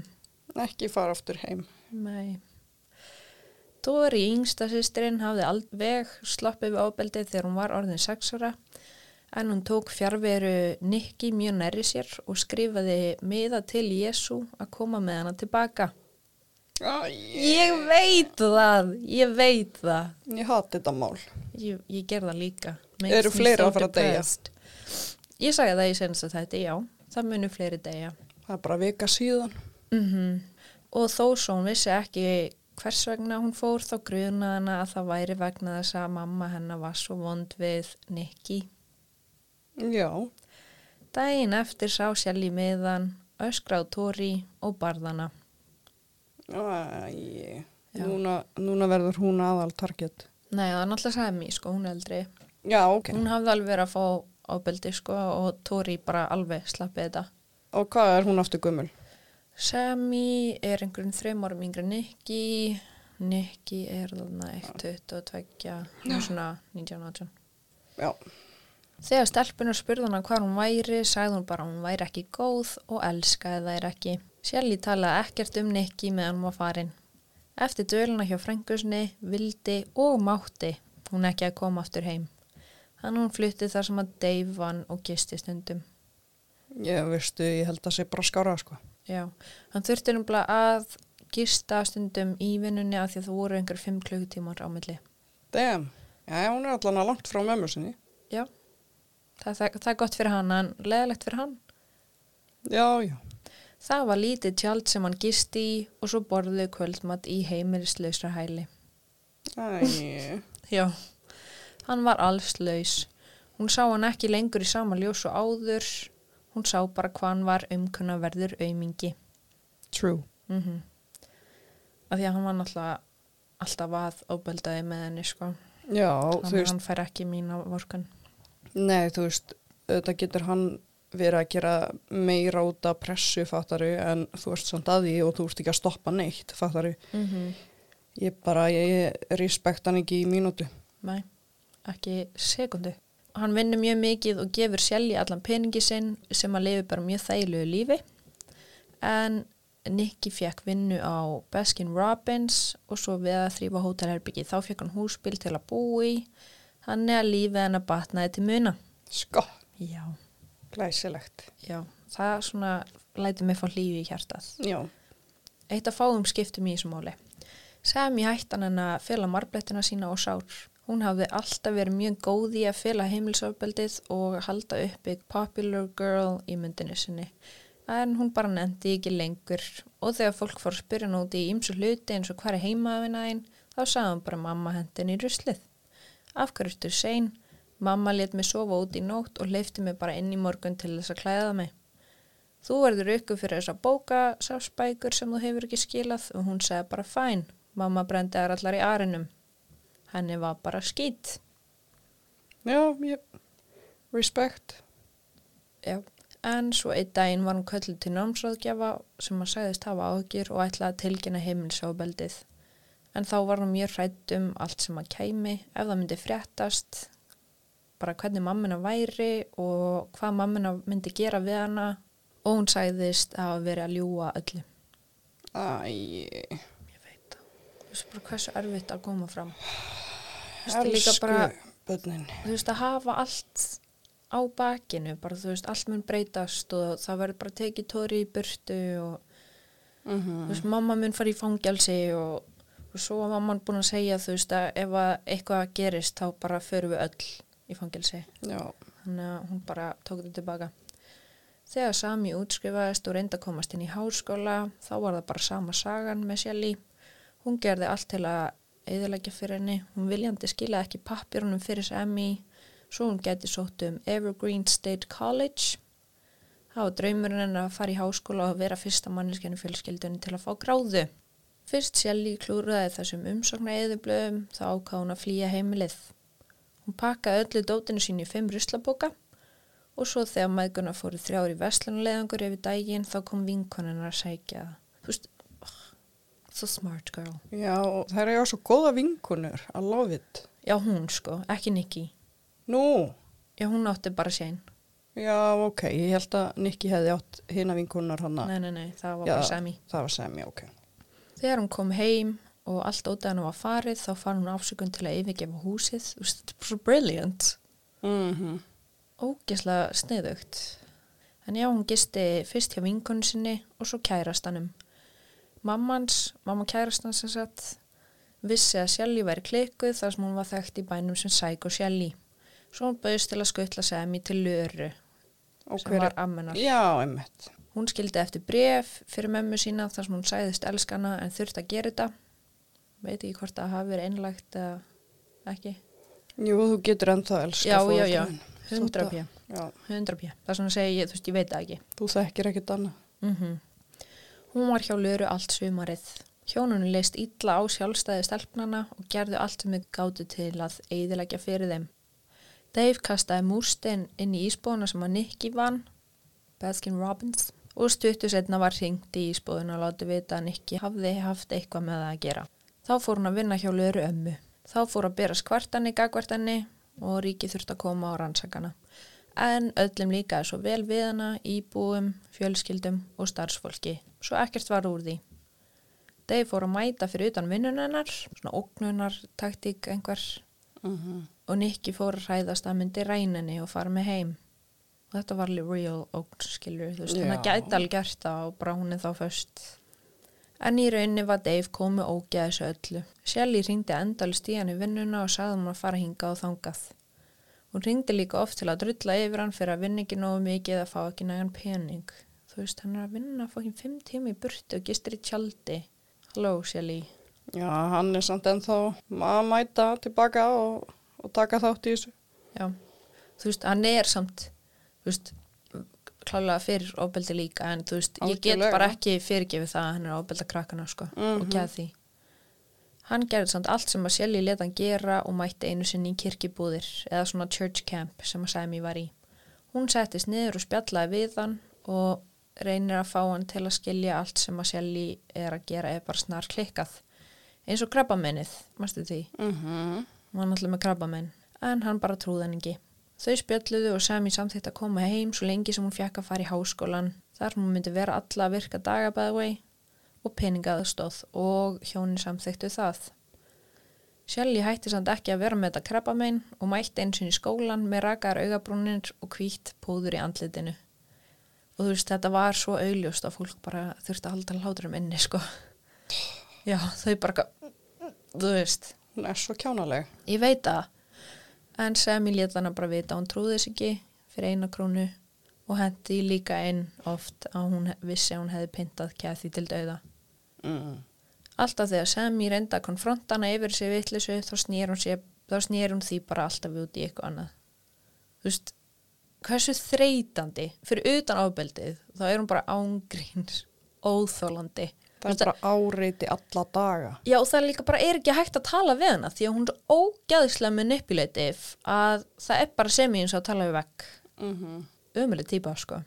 Ekki fara aftur heim. Nei. Tóri yngsta sýstirinn hafði alveg sloppið við ábeldið þegar hún var orðin sex ára en hún tók fjárveru Nikki mjög nærri sér og skrifaði miða til Jésu að koma með hana tilbaka. Æ, Ég veit það, ég veit það. ég hati þetta mál. Ég, ég ger það líka. Eru me fleiri so að fara að deyja? Ég sagði það í senast að þetta, já. Það munu fleiri deyja. Það er bara vika síðan. Mm Og þó svo hún vissi ekki hvers vegna hún fór þá grunaði hana að það væri vegna þess að mamma hennar var svo vond við Nicky. Já. Dæin eftir sá Shelly miðan, öskra á Tori og barðana. Æ, Já. núna, núna verður hún aðal target. Nei, það er náttúrulega mér, sko, hún er eldri. Já, ok. Hún hafði alveg verið að fá ábeldi, sko, og Tori bara alveg slappið þetta. Og hvað er hún aftur gummul? Sammy er einhverjum þreim árum yngri en Nicky. Nicky er þarna 1,22, hún er svona 19-18. Já. Þegar stelpunar spurði hana hvað hún væri, sagði hún bara hún væri ekki góð og elskaði þær ekki. Shelly talaði ekkert um Nicky meðan hún var farin. Eftir döluna hjá frengusni, vildi og mátti hún ekki að koma aftur heim. Þannig hún flutti þar sem að Dave vann og gisti stundum. Ég veistu, ég held að sé bara skára, sko. Já, hann þurfti náttúrulega að gista stundum í vinnunni af því að það voru einhver fimm klukkutímar á milli. Damn. Já, hún er allan að langt frá mömmu sinni. Já, það, það, það er gott fyrir hann, en leðilegt fyrir hann. Já, já. Það var lítið tjald sem hann gisti í og svo borðuðu kvöldmatt í heimilislausra hæli. Æ, Já, hann var allslaus. Hún sá hann ekki lengur í sama ljós og áður. Hún sá bara hvað hann var umkunna verður aumingi. true. Mm -hmm. Af því að hann var náttúrulega alltaf að óbeldaði með henni, sko. Já, þú Þannig að veist, hann fær ekki mína vorkan. nei, þú veist, þetta getur hann verið að gera meira út af pressu, fattaru, en þú ert samt að því og þú ert ekki að stoppa neitt, fattaru. Mm -hmm. Ég bara, ég respekt hann ekki í mínútu. Nei, ekki sekundu. Hann vinnur mjög mikið og gefur sjálf í allan peningi sinn sem að lifi bara mjög þægilegu lífi. En Nicky fekk vinnu á Baskin Robbins og svo við að þrýfa hótelherbyggi. Þá fekk hann húsbíl til að búa í. Þannig að lífið hennar batnaði til muna. Sko, Já, glæsilegt. já. Það svona læti mig fá lífi í hjartað. Já, Eitt að fáum skiptum í þessu máli. Sami hættan hann að fela marblettina sína og sár. Hún hafði alltaf verið mjög góð í að fela heimilsofbeldið og halda uppi popular girl í myndinu sinni. En hún bara nefndi ekki lengur og þegar fólk fór að spyrja nóti í ymsu hluti eins og hvað er heimaðinaðinn þá sagði hún bara mamma hendin í ruslið. Af hverju ertu sein? Mamma let mig sofa út í nótt og leifti mig bara inn í morgun til þess að klæða mig. Þú verður ykkur fyrir þessa bóka, sáspækur sem þú hefur ekki skilað og hún segði bara fæn. Mamma brendi þær allar í arinum. Henni var bara skýt. já, ég, respekt. Já. En svo einn daginn var hún kölluð til námsráðgjafa sem að sagðist hafa ágjur og ætlaði að tilkynna heimilsofbeldið. en þá var hún mjög hrætt um allt sem að kæmi ef það myndi fréttast bara hvernig mammina væri og hvað mammina myndi gera við hana og hún sagðist að veri að ljúa öllu Æ, ég veit það þú veist bara hversu erfitt að koma fram. Elsku bara börnin. þú veist að hafa allt á bakinu bara þú veist allt mun breytast og það verður bara tekið tóri í burtu og Mm þú veist, mamma mun fara í fangelsi og, og svo var mamman búin að segja þú veist að ef að eitthvað gerist þá bara förum við öll í fangelsi. Já, þannig að hún bara tók þetta tilbaka. Þegar Sami útskrifaðist og reyndi að komast inn í háskóla þá var það bara sama sagan með Shelly hún gerði allt til að eðilegja fyrir henni, hún viljandi skila ekki pappirunum fyrir Sami svo hún geti sótt um Evergreen State College var draumurinn hennar að fara í háskóla og vera fyrsta manneskjani fjölskyldunni til að fá gráðu. Fyrst Shelly klúraði þessum umsóknar eðublöðum þá ákvað hún að flýja heimilið. Hún pakkaði öllu dótinu sín í fimm ruslabóka og svo þegar maðguna fóru þrjári vestlunulegangur yfir daginn þá kom vinkonunnar að það. Þú veist, so smart girl. já, það er já svo góða vinkunur, I love it. Já, hún sko, ekki Nikki. Nú, Já, hún átti bara séin. já, ok, ég held að Nikki hefði átt hina vinkunar hana. Nei, nei, nei, það var Já. bara Sami. Það var já, ok. Þegar hún kom heim og allt ódæðan var farið þá fann hún afsökun til að yfirgefa húsið. Svo brilliant. Mm Ógeslega sniðugt. En já, hún gisti fyrst hjá vinkonu sinni og svo kærastanum. Mammans, mamma kærastan sem sagt, vissi að Shelly væri klikkuð þar sem hún var þekkt í bænum sem Psycho Shelly. Svo hún bauðist til að skutla Semi til Löru Og sem var ammenar. já, einmitt. Hún skildi eftir bref fyrir mömmu sína þar sem hún sæðist elskana en þurfti að gera þetta. Veit ekki hvort það hafi verið einlagt eða ekki. Jú, þú getur ennþá elska Já, já, já. þín. 100 Þótt p. að- Já, 100 p. Það er svona að segja, ég, þú veist, ég veit það ekki. þú þekkir ekkert annað. Mm Hún var hjá Löru allt sumarið. Hjónunni leist illa á sjálfstæði stelpnana og gerðu allt þau gátu til að eiðilegja fyrir þeim. Dave kastaði múrstein inn í ísbóðuna sem að Nicky vann, Baskin Robbins, og stuttu setna var hringt í ísbóðuna að láta vita að Nicky hafði haft eitthvað með það að gera. Þá fór hún að vinna hjá Löru ömmu. Þá fór að bera skvartanni, gagvartanni og ríki þurfti að koma á rannsakana. En öllum líka svo vel við hana, íbúum, fjölskyldum og starfsfólki, svo ekkert var úr því. Dave fór að mæta fyrir utan vinnunennar, svona ógnunar, taktík einhver, Mm og Nicky fór að hræðast að myndi ræninni og fara með heim. Og þetta var alveg real ógn, skilur, þú veist, hann Já. gæti alveg gert það og er þá föst. En í rauninni var Dave komið þessu öllu. Shelly ringdi endalist í hann í vinnuna og sagði hann að fara hingað og þangað. Hún ringdi líka oft til að drulla yfir hann fyrir að vinna ekki nógu mikið að fá ekki nægan pening. Þú veist, hann er að vinna fókin fimm tíma í burtu og gistir í tjaldi. Halló, Shelly. Já, hann er samt ennþá að mæta tilbaka og, og taka þátt í þessu. Já, þú veist, hann er samt, þú veist, klálega fyrir ofbeldi líka, en þú veist, ég get bara ekki fyrirgefið það að hann er að ofbelda krakkana, sko, og Mhm. gæð því. Hann gerði samt allt sem að Shelly leta hann gera og mætti einu sinni í kirkibúðir, eða svona church camp sem að Sami var í. Hún settist niður og spjallaði við hann og reynir að fá hann til að skilja allt sem að Shelly er að gera eða bara snar klikkað. Eins og krabbamennið, mástu því? Mm -hmm. Hún var náttúrulega með krabbamenn, en hann bara trúði hann ekki. Þau spjalluðu og Sami samþýtt að koma heim svo lengi sem hún fekk að fara í háskólan. Þar hún myndi vera alla að virka dagabæðvei og peningaðstóð og hjónin samþýttu það. Shelly hætti samt ekki að vera með þetta krabbamein og mætti eins og í skólan með rakaðar augabrúnir og hvítt púður í andlitinu. Og þú veist, þetta var svo augljóst að fólk bara þurfti að halda hláturum inni, sko. Já, þau bara, þú veist, Hún er svo kjánaleg. Ég veit það. En Semi lét hana bara vita að hún trúði þess ekki fyrir eina krónu og hendi líka einn oft að hún vissi að hún hefði pyntað Kathy til dauða. Mm. Alltaf þegar Semi reyndi að konfronta hana yfir sig vittlisu þá snýr hún, sér, þá snýr hún því bara alltaf út í eitthvað annað. Þú veist, hversu þreytandi fyrir utan ábeldið þá er hún bara ángríns, óþólandi. Það er bara áreiti alla daga. Já og það er líka bara er ekki hægt að tala við hana því að hún er ógæðislega manipulative að það er bara sem eins og að tala við vekk. Mm -hmm. Ömuleg típa sko.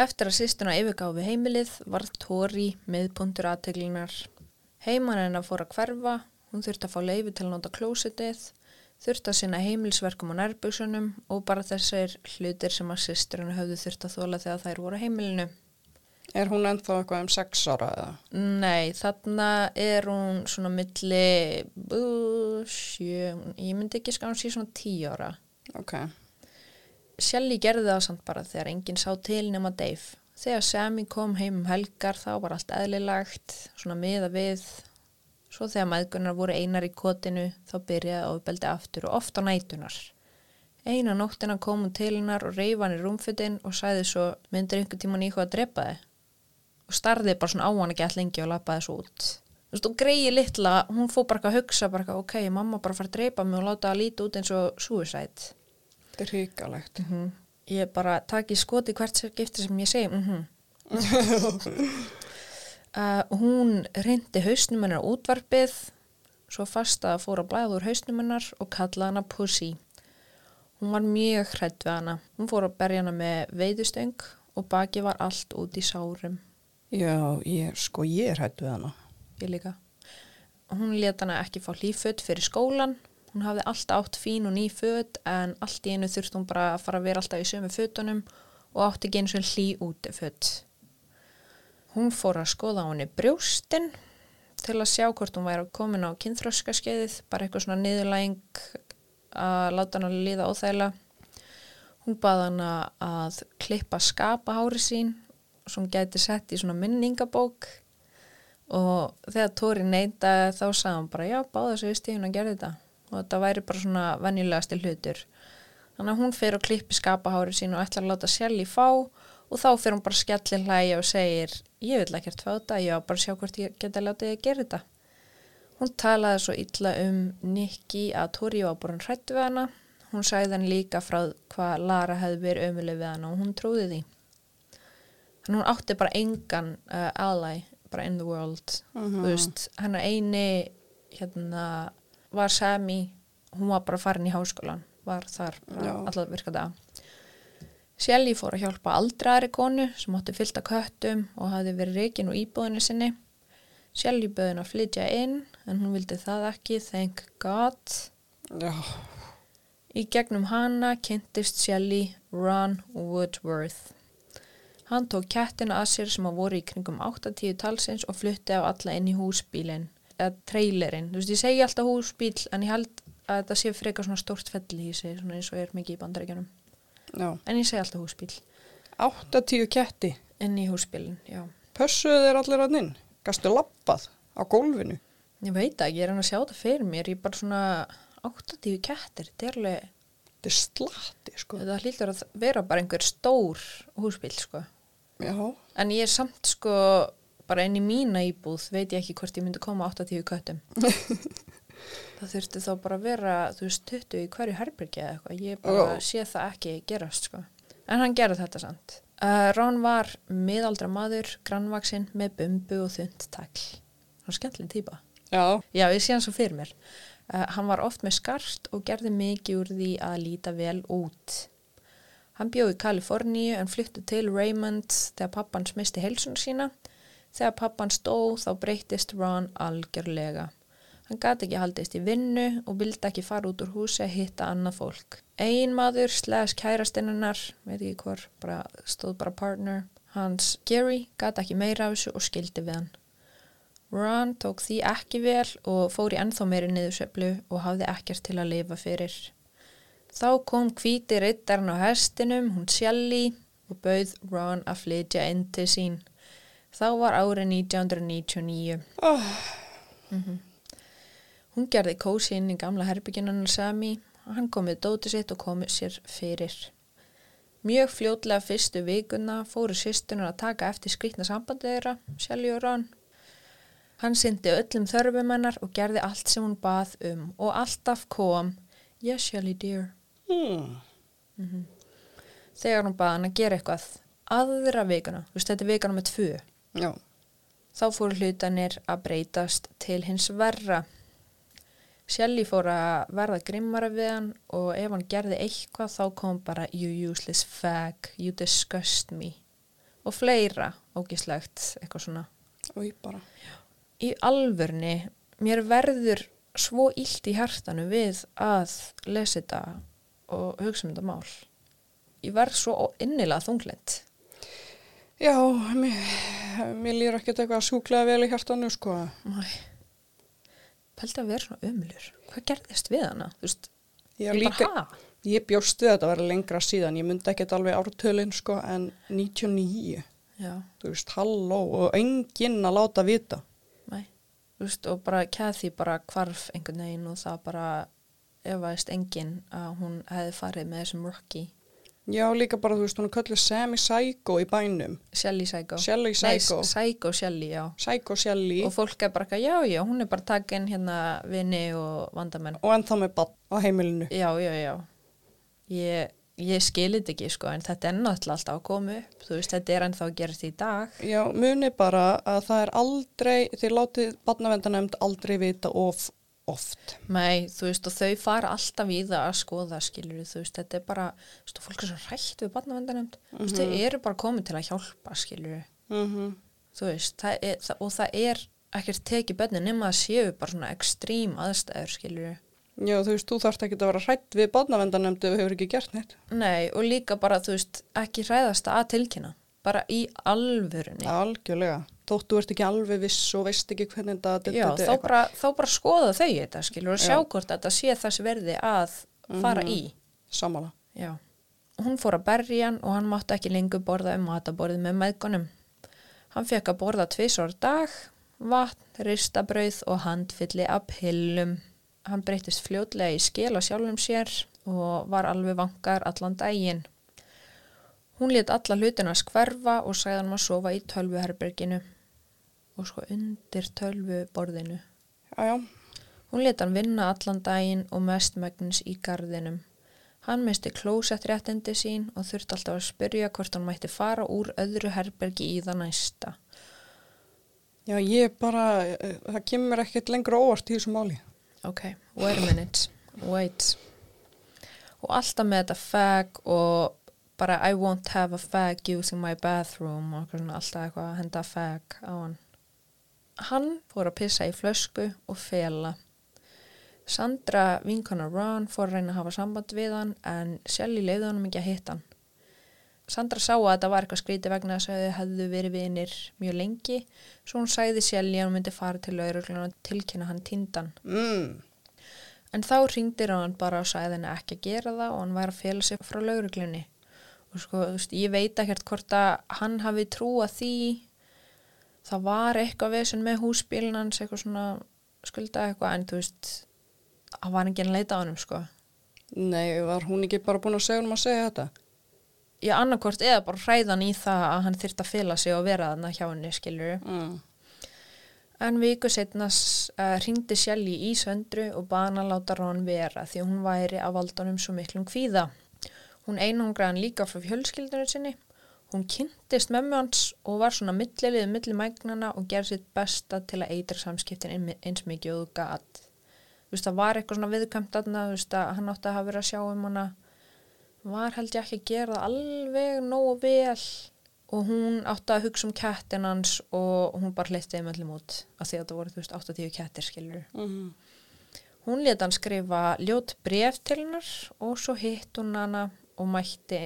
Eftir að sýstuna yfirgáfi heimilið var Tori miðpuntur aðteglunar. Heiman hennar fór að hverfa, hún þurfti að fá leifi til að nota klósitið, þurfti að sinna heimilsverkum og nærbuksunum og bara þessir hlutir sem að sýsturinn höfðu þurfti að þóla þegar þær voru heimilinu. Er hún ennþá eitthvað um sex ára eða? Nei, þarna er hún svona milli, uh, sjö, ég myndi ekki ská hún sé svona tíu ára. Ok. Shelly gerði það samt bara þegar enginn sá til nema Dave. Þegar Sammy kom heim um helgar þá var allt eðlilagt, svona miða við. Svo þegar maðgunar voru einar í kotinu þá byrjaði ofbeldi aftur og oft á nætunar. Eina nóttina kom hún til hennar og reyfa hann í rúmfutinn og sæði svo myndir einhver tíman í hvað að drepa þið. Og starði bara svona á hann ekki all lengi og lappaði svo út. Þú veist, og greiði litla, hún fór bara að hugsa bara ok, mamma bara fara að dreipa mig og láta það líti út eins og suicide. Þetta er hrikalegt. Mm Ég bara taki skoti hvert skipti sem ég segi. Mm uh, hún reyndi hausnum hennar útvarpið, svo fast að fóra blæð úr hausnum hennar og kallaði hana Pussy. Hún var mjög hrætt við hana. Hún fór að berja hana með veiðustöng og baki var allt út í sárum. Já, ég, sko, ég er hættu við hana. Ég líka. Hún let hana ekki fá hlýföt fyrir skólan. Hún hafði alltaf átt fín og ný föt en allt í einu þurfti hún bara að fara að vera alltaf í sömu fötunum og átti ekki eins og hlý úti föt. Hún fór að skoða á henni brjóstinn til að sjá hvort hún væri komin á kynþróskaskeiðið, bara eitthvað svona niðurlæng að láta hann að líða óþægla. Hún baða hana að klippa skapa hári sín sem gæti sett í svona minningabók og þegar Tóri neytaði þá sagði hann bara já, báða sig í stíðun að gera þetta og þetta væri bara svona venjulegasti hlutur. Þannig að hún fer og klippi skapahári sín og ætlar að láta Shelly fá og þá fer hún bara skellir hlæja og segir ég vil ekkert fá þetta, ég á bara að sjá hvort ég geta látið að gera þetta. Hún talaði svo illa um Nicky að Tóri var bara hrættu við hana. Hún sagði hann líka frá hvað Lara hefði verið ömuleg við hana og hún trúði því. Þannig hún átti bara engan uh, ally bara in the world. Mhm. Þú veist, hennar eini hérna var Sami, hún var bara farin í háskólan, var þar Já. allar virka dag. Shelly fór að hjálpa aldraðri konu sem átti fyllt af köttum og hafði verið reikin úr íbúðinu sinni. Shelly böði að flytja inn en hún vildi það ekki, thank God. Já, Í gegnum hana kynntist Shelly Ron Woodworth. Hann tók kettina að sér sem að voru í kringum 8-10 talsins og flutti á alla inn í húsbílinn, trailerinn. Þú veist, ég segi alltaf húsbíl en ég held að þetta sé frekar svona stórt fellihísi, svona eins og er mikið í bandarækjunum. En ég segi alltaf húsbíl. 80 ketti. Inn í húsbílinn, já. Pössuðu þeir allir hann inn? Gastu lappað á gólfinu? Ég veit ekki, ég er hann að sjá þetta fyrir mér, ég er bara svona 80 kettir, þetta er alveg, Þetta er slatti, sko. þetta hlýtur að vera bara einhver stór húsbíl, sko. Já, En ég er samt sko bara inn í mína íbúð veit ég ekki hvort ég myndi koma 80 köttum. það þurfti þá bara vera, þú veist, 20 í hverju herbyrgi eða eitthvað. Ég bara Já. sé það ekki gerast sko. En hann gerði þetta samt. Uh, Rón var miðaldra maður, grannvaksinn með bumbu og þund takl. Hann skemmtileg típa. já, Já, ég sé hann svo fyrir mér. Uh, hann var oft með skart og gerði mikið úr því að líta vel út. Hann bjóði í Kaliforníu en flytti til Raymond þegar pappans misti heilsun sína. Þegar pappans dó þá breytist Ron algjörlega. Hann gati ekki haldist í vinnu og vildi ekki fara út úr húsi að hitta annað fólk. Ein maður, slæðis kærastinnunar, veit ekki hvor, bara, stóð bara partner, hans Gary gati ekki meira af þessu og skildi við hann. Ron tók því ekki vel og fór í ennþá meiri niðursöflu og hafði ekkert til að lifa fyrir. Þá kom hvíti rittarinn á hestinum, hún Shelly, og bauð Ron að flytja inn til sín. Þá var árið 1999. oh, Hún gerði kósi inn í gamla herbyggjunum Sami og hann kom með dóti sitt og kom sér fyrir. Mjög fljótlega fyrstu vikuna fóru sýstunar að taka eftir skrýtna sambandi þeirra, og Ron. Hann syndi öllum þörfum hennar og gerði allt sem hún bað um og alltaf kom, yes Shelly dear, hmm. þegar hún bað hann að gera eitthvað aðra vikuna, þú veist þetta er vikuna með tvö. Já, Þá fóru hlutanir að breytast til hins verra. Shelly fór að verða grimmara við hann og ef hann gerði eitthvað þá kom bara you useless fag, you disgust me. Og fleira ógislegt eitthvað svona. ég bara, í alvörni mér verður svo illt í hjartanu við að lesa þetta og hugsa um þetta mál. Ég verð svo innilega þunglind Já, mér, mér lýr ekkert eitthvað sjúklega vel í hjartanu, sko. Næ Pældi að vera svona ömulur Hvað gerðist við hana? Þú veist, Ég, líka, ég bjóst við að þetta að vera lengra síðan, ég myndi ekkert alveg ártölinn, sko, en 99, Já, þú veist, halló, og enginn að láta vita. næ Þú veist, og bara Kathy bara hvarf einhvern veginn og það bara efaðist enginn að hún hefði farið með þessum Rocky Já, líka bara, þú veist, hún er kallið Sammy Psycho í bænum. Shelly Psycho. Shelly Psycho. Nei, Psycho. Shelly, já. Psycho Shelly. Og fólk er bara ekki, já, já, hún er bara takin hérna vini og vandamenn. Og ennþá með bann á heimilinu. Já, já, já. Ég, ég skilit ekki, sko, en þetta er náttúrulega alltaf að koma upp. Þú veist, þetta er ennþá að gerast í dag. Já, muni bara að það er aldrei, þið látið barnavendanemnd aldrei vita of oft. Nei, þú veist, og þau fara alltaf í það að skoða, skilur þú veist, þetta er bara, þú veist, fólk er svo hrætt við barnavendanemnd, þú veist, þau eru bara komin til að hjálpa, skilur Mm þú veist, það er, það, og það er ekkert tekið bönni nema að séu bara svona ekstrím aðstæður, skilur Já, þú veist, þú þarft ekki að vera hrætt við barnavendanemnd ef þú hefur ekki gert neitt. Nei, og líka bara, þú veist, ekki hræðast að tilkynna, bara í alvörunni. Algjörlega. Þótt þú ert ekki alveg viss og veist ekki hvernig þetta... Já, þá bara, þá bara skoða þau þetta, skilur, og sjá Já. hvort þetta sé þess verði að fara í. Sammála. Já. Hún fór að berja hann og hann mátti ekki lengur borða um mataborðið með meðgunum. Hann fekk að borða tvisar dag, vatn, ristabrauð og handfylli af pillum. Hann breytist fljótlega í skil á sjálfum sér og var alveg vankar allan daginn. Hún let alla hlutina skverfa og sagði hann að sofa í tölvuherberginu og sko undir tölvuborðinu. Já, já. Hún let hann vinna allan daginn og mestmægnis í gardinum. Hann misti klósettréttindi sín og þurfti alltaf að spyrja hvort hann mætti fara úr öðru herbergi í það næsta. Já, ég bara, eh, það kemur ekkert lengur óvart í þessu máli. Ok, wait a minute, wait. Og alltaf með þetta fag og bara I won't have a fag using my bathroom og alltaf eitthvað að henda fag á hann. Hann fór að pissa í flösku og fela. Sandra vinkona Ron fór að reyna að hafa samband við hann en Shelly leiði honum ekki að hitta hann. Sandra sá að þetta var eitthvað skríti vegna þess að þau hefðu verið vinir mjög lengi svo hún sagði Shelly að hún myndi fara til lauruglun og tilkynna hann tindan. Mm. En þá ringdi hann bara og sagði henni ekki að gera það og hann var að fela sig frá lauruglunni. Og sko, þú veist, ég veit ekkert hvort að hann hafi trúa því það var eitthvað vesen með húsbílinn hans, eitthvað svona skulda eitthvað, en þú veist, hann var að leita á hennum, sko. Nei, var hún ekki bara búin að segja um að segja þetta? Ég annarkvort eða bara hræðan í það að hann þyrfti að fela sig og vera þarna hjá henni, skilur Mm. En viku setna uh, ringdi Shelly í söndru og hann að láta Ron vera því hún væri af valdunum svo miklum kvíða. Hún einangraði hann líka frá fjölskyldunum sinni. Hún kynntist mömmu hans og var svona milliliðið milli mægnana og gerði sitt besta til að eitra samskiptin ein- eins mikið og gat. Þú veist, það var eitthvað svona viðkvæmt aðna, þú veist, að hann átti að hafa verið að sjá um hana. Var held ég ekki að gera það alveg nógu vel og hún átti að hugsa um kettin hans og hún bara hleytti þeim öllum út af því að það voru, þú veist, 80 kettir, skilur. Mm. Hún leta hann skrifa ljót bref til hennar og svo hitt hún hana og mætti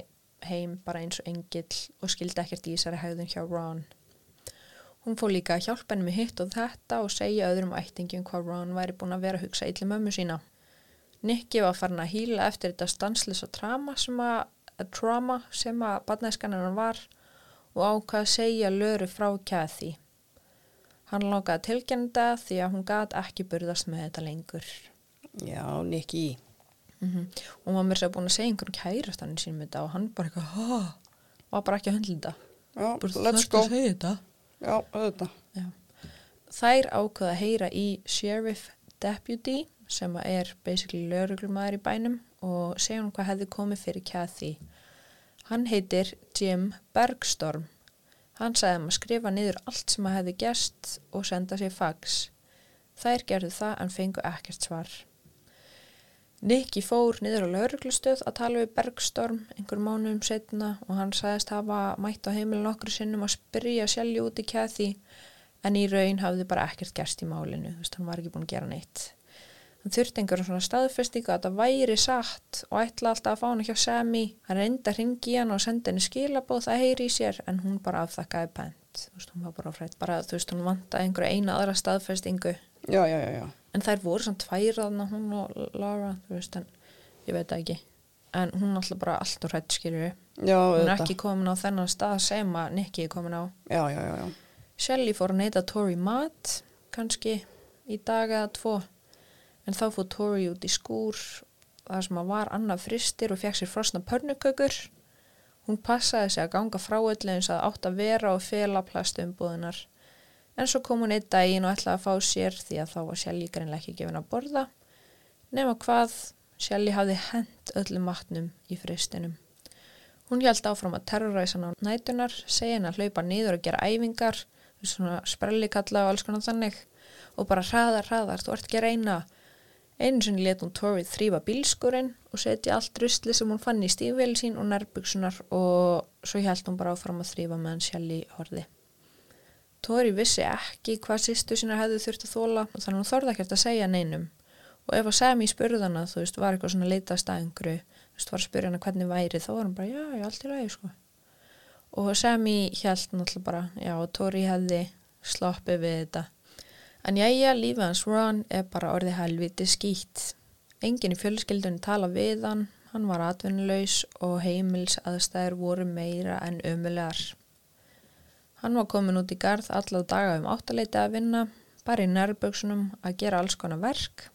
heim bara eins og engill og skildi ekkert í þessari hægðun hjá Ron. Hún fór líka að hjálpa henni með hitt og þetta og segja öðrum ættingum hvað Ron væri búin að vera að hugsa illi mömmu sína. Nikki var farin að hýla eftir þetta stanslisa trauma sem að, að trauma sem að badnæskanarinn var og ákvað að segja löru frá Kathy. Hann tilkynna þetta því að hún gat ekki burðast með þetta lengur. Já, Nikki. Mm Og hún var mér sér búin að segja einhverjum kærastannin sínum þetta og hann bara eitthvað, var bara ekki að höndla þetta. Já, Bara, let's "Þarftu go. þetta. Já, auðvitað. Já. Þær ákveða að heyra í Sheriff Deputy sem er basically lögreglumæður í bænum og segja hún hvað hefði komið fyrir Kathy. Hann heitir Jim Bergstorm. Hann sagði að skrifa niður allt sem að hefði gest og senda sér fax. Þær gerðu það en fengu ekkert svar. Nicky fór niður á lauruglustöð að tala við Bergstorm einhver mánuðum setna og hann sagðist hafa mætt á heimilin okkur sinnum að spyrja sjálfi út í Kathy en í raun hafði bara ekkert gerst í málinu, þú veist, hann var ekki búin að gera neitt. Hann þurfti einhverjum svona staðfestingu að það væri satt og ætla alltaf að fá hann hjá Semi. Hann reyndi að ringi hann og sendi henni skilabóð það heyri í sér en hún bara afþakkaði pent. Þú veist, hún var bara frætt, bara þú veist, hún vantaði einhverja eina aðra staðfestingu. Já, já, já. En þær voru svona tværaðna hún og Laura, veist, en ég veit ekki. En hún alltaf bara allt og hrætt skilur Hún er auðvitað. ekki komin á þennan stað sem að Nicky er komin á. Shelly fór að neyta Tori mat, kannski í dag eða tvo, en þá fór Tori út í skúr þar sem að var annað fristir og fekk sér frosna pörnukökur. Hún passaði sig að ganga frá öllu eins að átt að vera og fela plastumbúðunar. En svo kom hún einn daginn og ætlaði að fá sér því að þá var Shelly greinlega ekki gefin að borða. Nefna hvað, Shelly hafði hent öllum matnum í fristinum. Hún hjælt áfram að terroræsa hann á nætunar, segja hann að hlaupa niður og gera æfingar, svona sprellikalla og alls konar þannig og bara hraðar, hraðar, þú ert ekki að reyna. Einu sinni let hún Tori þrýfa bílskurinn og setja allt rusli sem hún fann í stífvel sín og nærbuksunar og svo hjælt hún bara áfram að þrýfa meðan Shelly horði. Tori vissi ekki hvað sýstu sína hefði þurft að þóla og þannig hún þorði ekkert að segja neinum. Og ef að Sami spurði hana, þú veist, var eitthvað svona leitast að einhverju, þú veist, var að spurja hana hvernig væri, þá var hann bara, já, já, allt í lagi, sko. Og Sami held náttúrulega bara, já, Tori hefði sloppið við þetta. En jæja, lífið hans Ron er bara orðið helviti skýtt. Engin í fjölskyldunni tala við hann, hann var atvinnulegs og heimils aðstæður voru meira en ömulegar. Hann var komin út í garð allar daga um áttaleiti að vinna, bara í nærböksunum að gera alls konar verk.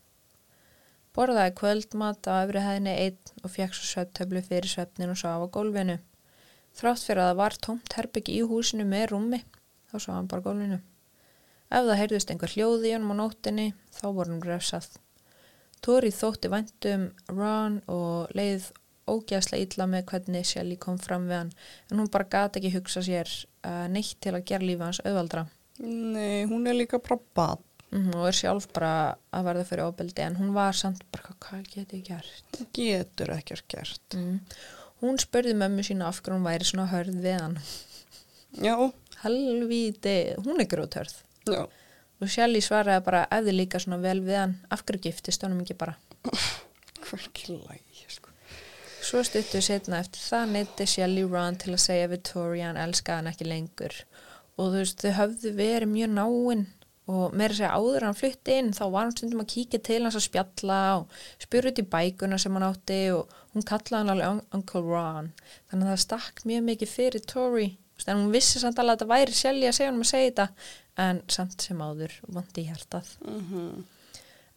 Borðaði kvöldmat á öfri hæðinni einn og fekk svo svefntöflu fyrir svefnin og sá á gólfinu. Þrátt fyrir að það var tómt herbyggi í húsinu með rúmi, þá sá hann bara gólfinu. Ef það heyrðust einhver hljóði í honum á nóttinni, þá voru hann refsað. Tori þótti væntum Ron og leið ógæslega illa með hvernig Shelly kom fram við hann, en hún bara gati ekki hugsa sér uh, neitt til að gera lífið hans auðvaldra. Nei, hún er líka bara bad. Mm og er sjálf bara að verða fyrir óbeldi, en hún var samt bara, hvað get ég gert? Getur ekkert gert. Mm. Hún spurði mömmu sína af hverju hún væri svona hörð við hann. Já, Helvíti, hún er grótörð. já. Og Shelly svaraði bara, ef þið líka svona vel við hann, af hverju giftist honum ekki bara. Hverki lægi, sko. Svo stuttu setna eftir það neytti Shelly Ron til að segja Victoria hann elskaði hann ekki lengur. Og þú veist, þau höfðu verið mjög náinn og meira segja áður en hann flutti inn þá var hann stundum að kíkja til hans að spjalla og spyrja út í bækuna sem hann átti og hún kallaði hann alveg Un- Uncle Ron. Þannig að það stakk mjög mikið fyrir Tori. En hún vissi samt alveg að þetta væri Shelly að segja hann að segja þetta en samt sem áður vandi í hjartað. Mm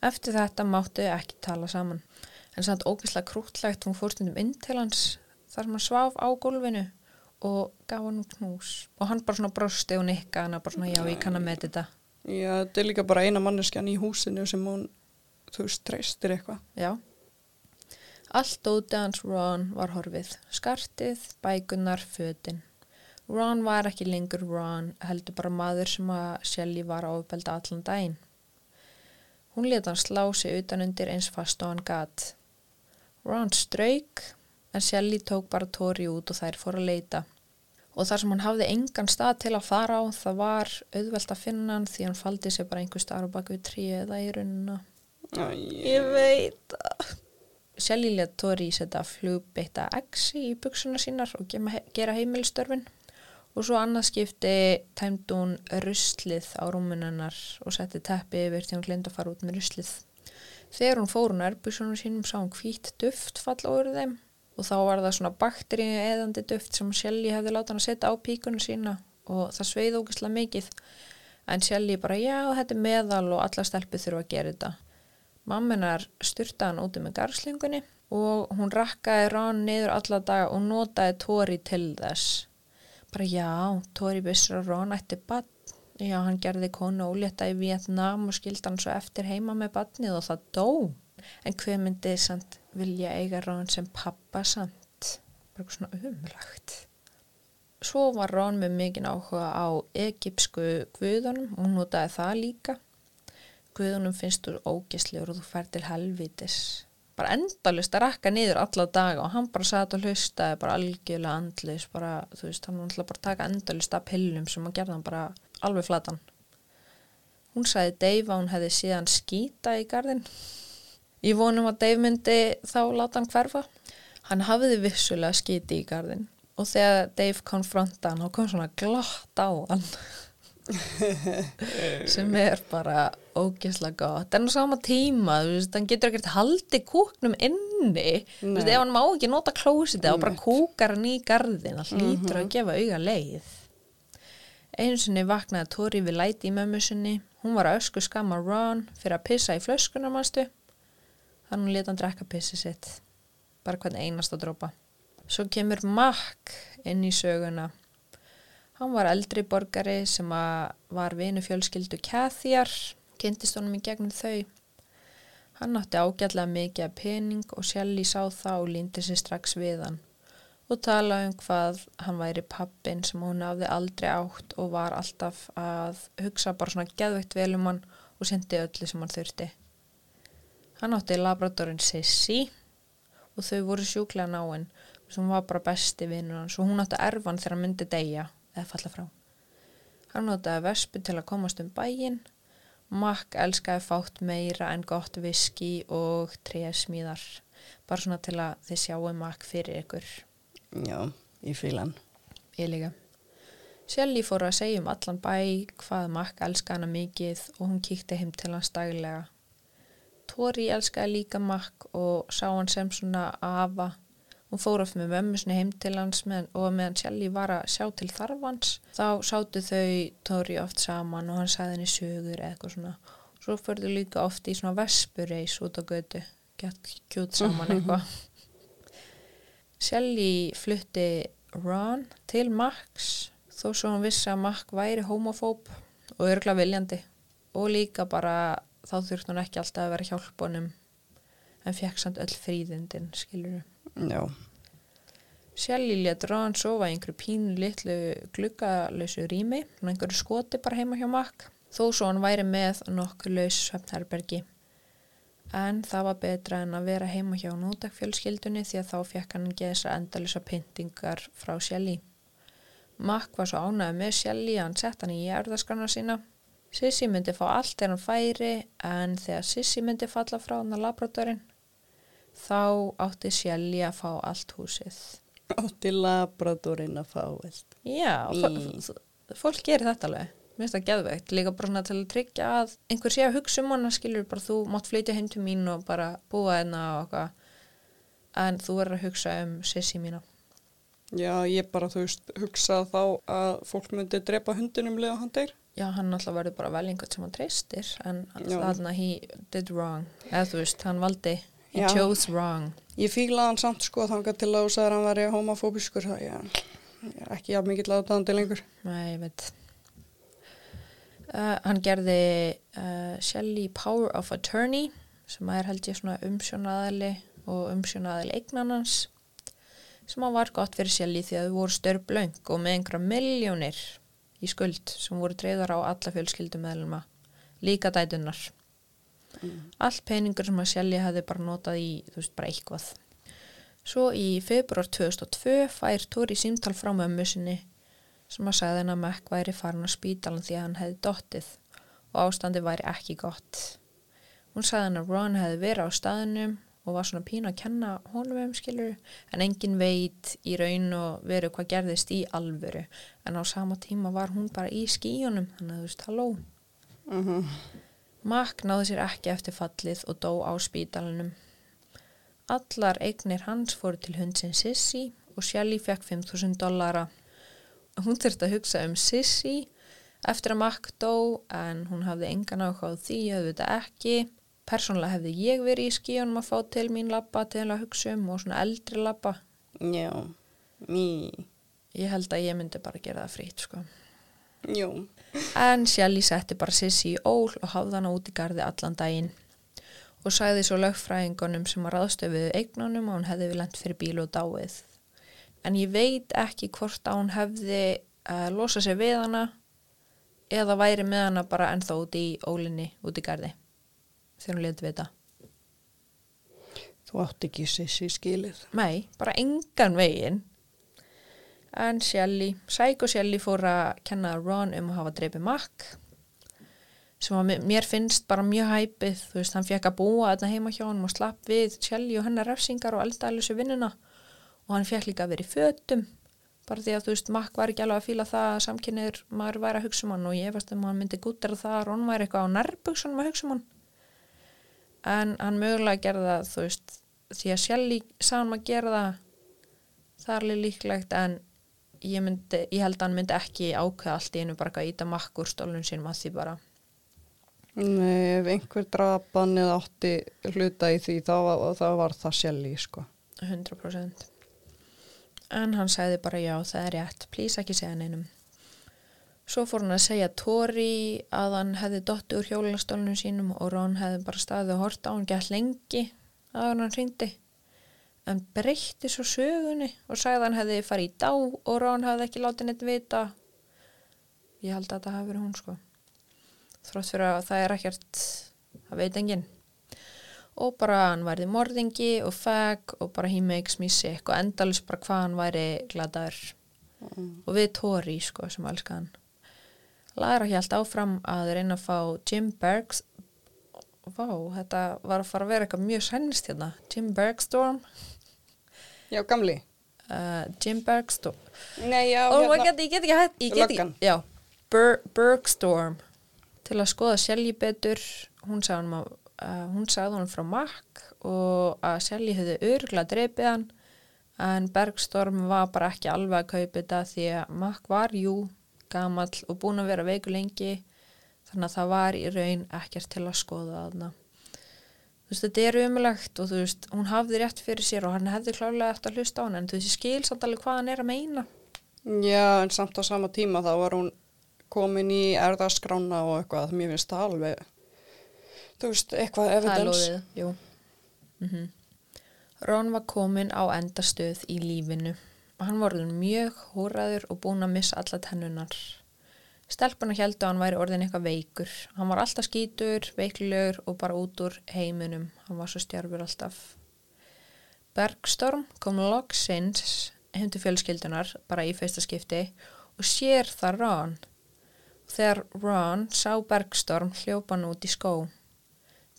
Eftir þetta máttu ekki tala saman. En samt ógeðslega krútlegt, hún fór stundum inn til hans þar sem hann svaf á gólfinu og gaf hann knús. Og hann bara svona brosti og nikka hann bara svona, já, ég kann að með þetta. Já, þetta er líka bara eina manneskjan í húsinu sem hún, þú veist, treystir eitthvað. Já. Allt ótið hans Ron var horfið. Skartið, bækunar, fötin. Ron var ekki lengur Ron, heldur bara maður sem að Shelly var að ofbelda allan daginn. Hún leta hann slá sig utan undir eins fast og hann gat. Ron strauk, en Shelly tók bara Tori út og þær fór að leita. Og þar sem hann hafði engan stað til að fara á, það var auðvelt að finna hann því hann faldi sig bara einhver starf bak við tríu eða í rununa. Æ, veit það. Shelly let Tori setja flugbeitta exi í buksuna sínar og gera heimilstörfin og svo annað skipti tæmdi hún ruslið á rúmunennar og setti teppi yfir því hún gleymdi að fara út með ruslið. Þegar hún fór hún erbuksunum sínum sá hún hvít duft falla úr þeim og þá var það svona bakteríu eðandi duft sem Shelly hefði látað hann að setja á píkunum sína og það sveið ógislega mikið en Shelly bara já þetta er meðal og alla stelpur þurfa að gera þetta. Mamminar styrtaði hann úti með garslingunni og hún rakkaði Ron niður alla daga og notaði Tori til þess. Bara já, Tori vissur að Ron ætti badn. Já, hann gerði konu ólétta í Vietnam og skildi hann svo eftir heima með badnið og það dó. En hver myndi samt vilja eiga Ron sem pappa samt? Bara svona umlagt. Svo var Ron með mikinn áhuga á egypsku guðunum og notaði það líka. Guðunum finnst þú ógislegur og þú fær til helvítis. Bara endalust að rakka niður alla daga og hann bara satt og hlustaði bara algjörlega andlis, bara, þú veist, hann var alltaf bara að taka endalust af pillum sem hann gerði hann bara alveg flatan. Hún sagði Dave að hún hefði síðan skýta í gardin. Ég vonum að Dave myndi þá láta hann hverfa. Hann hafiði vissulega skýti í gardin og þegar Dave konfronta hann þá kom svona glatt á hann sem er bara ógeðslega gott en á sama tíma, þú veist, hann getur ekkert haldið kúknum inni þú veist, ef hann má ekki nota klósiti og bara kúkar hann í gardin, það hlýtur að gefa auga leið einu sinni vaknaði Tori við læti í mömmu sinni. Hún var að ösku skamma Ron fyrir að pissa í flöskunar mannstu hún leta hann drekka pissi sitt. Bara hvern einasta drópa svo kemur Mack inn í söguna. Hann var eldri borgari sem var vinu fjölskyldu Kathyar, kynntist honum í gegnum þau. Hann átti ágætlega mikið pening og Shelly sá það og líndi sér strax við hann og talaði um hvað hann væri pappin sem hún hafði aldrei átt og var alltaf að hugsa bara svona geðveikt vel um hann og sendi öllu sem hann þurfti. Hann átti labradorinn Sissi og þau voru sjúklega náinn sem var bara besti vinnur hans og hún átti erfan þegar hann myndi deyja eða falla frá. Hann notaði vespu til að komast um bæin. Makk elskaði fátt meira en gott viski og trésmíðar. Bara svona til að þið sjáu makk fyrir ykkur. Já, í fílan. Ég líka. Shelly fór að segja um allan bæ hvað makk elskaði hana mikið og hún kíkti heim til hans daglega. Tori elskaði líka makk og sá hann sem svona afa Hún fór oft með mömmu sinni heim til hans með, og meðan Shelly var að sjá til þarfans þá sátu þau Tóri oft saman og hann sagði henni sögur eða eitthvað svona. Svo förðu líka oft í svona vespureis út á götu, gett kjút saman eitthvað. Shelly flutti Ron til Max þó svo hann vissi að Max væri homofób og örgla viljandi og líka bara þá þurfti hann ekki alltaf að vera hjálpunum en fekk samt öll fríðindin, skiluru. Já. Shelly let Ron sofa í einhverju pínu litlu gluggalösu rými og einhverju skoti bara heima hjá makk þó svo hann væri með nokkur laus svefnherbergi en það var betra en að vera heima hjá nótakfjölskyldunni því að þá fekk hann þessar endalisa pyntingar frá Shelly Makk var svo ánægð með Shelly að hann sett hann í erðaskrana sína Sissi myndi fá allt þegar hann færi en þegar Sissi myndi falla frá hann að labradorinn þá átti Shelly að fá allt húsið. Átti labradorinn að fá allt. Já, fólk gerir þetta alveg. Finnst það gæðveikt, líka bara til að tryggja að einhver sé að hugsa um hana, skilur bara þú mátt flytja heim til mín og bara búa hérna og eitthvað, en þú verður að hugsa um sissi mína. Já, ég bara, þú veist, hugsa þá að fólk myndi drepa hundinum leða hann deyr. Já, hann alltaf verður bara vel einhvern sem hann treystir, en þarna he did wrong, eða þú veist, hann valdi He Já. chose wrong. Ég fílaði hann samt sko þanga til að þú sagði að hann væri homofóbiskur það ég, ég er ekki jafn mikill aðdáðandi lengur. Nei, ég veit. Uh, hann gerði uh, Shelly Power of Attorney sem er held ég svona umsjónaðali og umsjónaðali eignanans sem var gott fyrir Shelly því að þau voru störblöng og með einhverja miljónir í skuld sem voru dreyðar á alla fjölskyldum meðluma líka dætunar mm. allt peningur sem að Shelly hefði bara notað í þú veist bara eitthvað svo í februar 2002 fær Tori símtal frá mömmu sinni sem að sagði henn að Mac væri farin á spítalan því að hann hefði dottið og ástandi væri ekki gott hún sagði henn að Ron hefði verið á staðinum og var svona pínu að kenna honum um skilur en engin veit í raun og veru hvað gerðist í alvöru en á sama tíma var hún bara í skíunum þannig að þú veist, halló mhm mm Mack náði sér ekki eftir fallið og dó á spítalunum. Allar eignir hans fóru til hundsin Sissi og Shelly fekk 5.000 dollara. Hún þurfti að hugsa um Sissi eftir að Mack dó en hún hafði engan áhuga á því, auðvitað ekki. Personlega hefði ég verið í skíunum að fá til mín lappa til að hugsa um og svona eldri lappa. Já, mý. Ég held að ég myndi bara gera það frít, sko. Jú en Shelly setti bara Sissi í ól og hafði hana út í gardi allan daginn og sæði svo lögfræðingunum sem að ráðstöfuðu eignunum og hún hefði við lendt fyrir bílu og dáið en ég veit ekki hvort að hún hefði uh, losað sér við hana eða væri með hana bara ennþá út í ólinni út í gardi þegar hún leti við þetta Þú átti ekki Sissi skilið? Nei, bara engan veginn. En Shelly, og Shelly fór að kenna Ron um að hafa dreipið makk sem að mér- finnst bara mjög hæpið, þú veist, hann fekk að búa þetta heima hjá hann og slapp við Shelly og hennar refsingar og eldaðlusu vinnuna og hann fekk líka að vera í fötum bara því að þú veist, Makk var ekki alveg að fíla það að samkynniður maður væri að hugsa um hann og ég veist um að hann myndi gútera það að Ron væri eitthvað á nærbuksunum að hugsa um hann. En hann mögulega gerði það þú veist, því að Shelly sá hann að gera það það er líklegt en ég, myndi, ég held að hann myndi ekki ákveða allt í einu bara að íta Makk úr stólun sínum að því bara. Nei, ef einhver drapan eða átti hluta í því, þá, þá var það sjálf sko. 100% en hann sagði bara já, það er rétt. Please ekki segja neinum. Svo fór hann að segja Tori að hann hefði dotti úr hjólastólunum sínum og Ron hefði bara staðið og hort á hann gett lengi að hann hringdi. En breytti svo sögunni og sagði að hann hefði farið í dá og Ron hefði ekki látið neitt vita. Ég held að þetta hafi verið hún sko. Þrótt fyrir að það er ekkert það veit enginn og bara hann væri morðingi og fag og bara he makes me sick og endalus bara hvað hann væri gladaður og við Tori sko sem elska hann. Lara hjælt áfram að reyna að fá Jim Bergs. Vá, þetta var að fara að vera eitthvað mjög sænist hérna. Jim Bergstorm Já, gamli. uh, Jim Bergstorm Nei, já, oh my god, ég get ekki hætt ég get ekki, já. Ber Bergstorm til að skoða Shelly betur. Hún sagði hann að uh, hún sagði hann frá Mack og að Shelly hefði örgulega dreipið hann en Bergstorm var bara ekki alveg að kaupa þetta því að Mack var jú gamall og búin að vera veiku lengi þannig að það var í raun ekkert til að skoða þarna. Þú veist, þetta er umulagt og þú veist, hún hafði rétt fyrir sér og hann hefði klálega eftir að hlusta á hann en þú veist, ég skil samt alveg hvað hann er að meina. Já, en samt á sama tíma þá var hún komin í erðaskrána og eitthvað, mér finnst það alveg, þú veist, eitthvað jú. Mm Ron var komin á endastöð í lífinu og hann var mjög hóraður og búin að missa alla tennunar. Stelpuna heldur að hann væri orðin eitthvað veikur. Hann var alltaf skítur, veiklulegur og bara út úr heiminum. Hann var svo stjárfur alltaf. Bergstorm kom loksins heim til fjölskyldunar bara í fyrsta skipti og sér það Ron. Þegar Ron sá Bergstorm hljópa hann út í skó.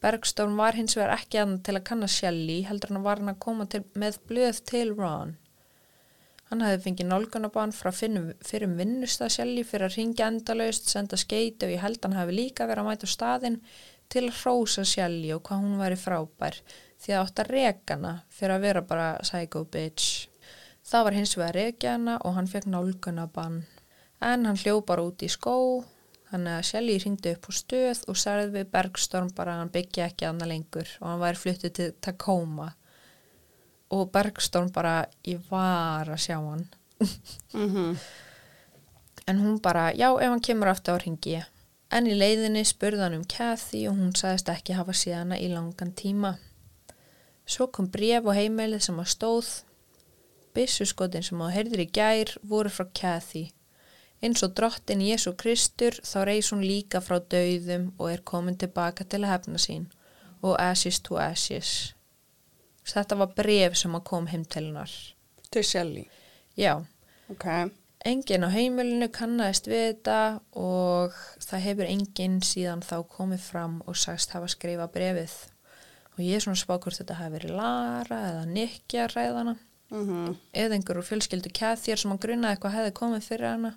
Bergstorm var hins vegar ekki að til að kanna Shelly, heldur hann var hann að koma til, með blöð til Ron. Hann hefði fengið nálgunabann frá finnum, fyrir vinnustað Shelly fyrir að ringja endalaust, senda skeiti og ég held hann hefði líka verið að mæta á staðinn til að hrósa Shelly og hvað hún væri frábær því að átt að reka hana fyrir að vera bara psycho bitch. Það var hins vegar rekja hana og hann fekk nálgunabann. En hann hljóð bara út í skó, þannig að Shelly ringdi upp á stöð og sagði við Bergstorm bara að hann byggja ekki annað lengur og hann væri fluttið til Tacoma. Og Bergstorm bara, ég var að sjá hann. Mm En hún bara, já, ef hann kemur aftur á ringi. En í leiðinni spurði hann um Kathy og hún sagðist ekki hafa síðan hana í langan tíma. Svo kom bref og heimilið sem að stóð. Byssuskotin sem að heyrðir í gær voru frá Kathy. Eins og drottin Jésu Kristur þá reys hún líka frá dauðum og er komin tilbaka til að hefna sín og ashes to ashes. Þetta var bref sem að kom heim til hennar. Til Shelly. Já, Ok. Engin á heimilinu kannaðist við þetta og það hefur enginn síðan þá komið fram og sagst hafa skrifað brefið. Og ég er svona spá hvort þetta hafi verið Lara eða Nikkja ræðana. Mm Eða einhver úr fjölskyldu Kathyr sem hann grunnaði eitthvað hefði komið fyrir hana.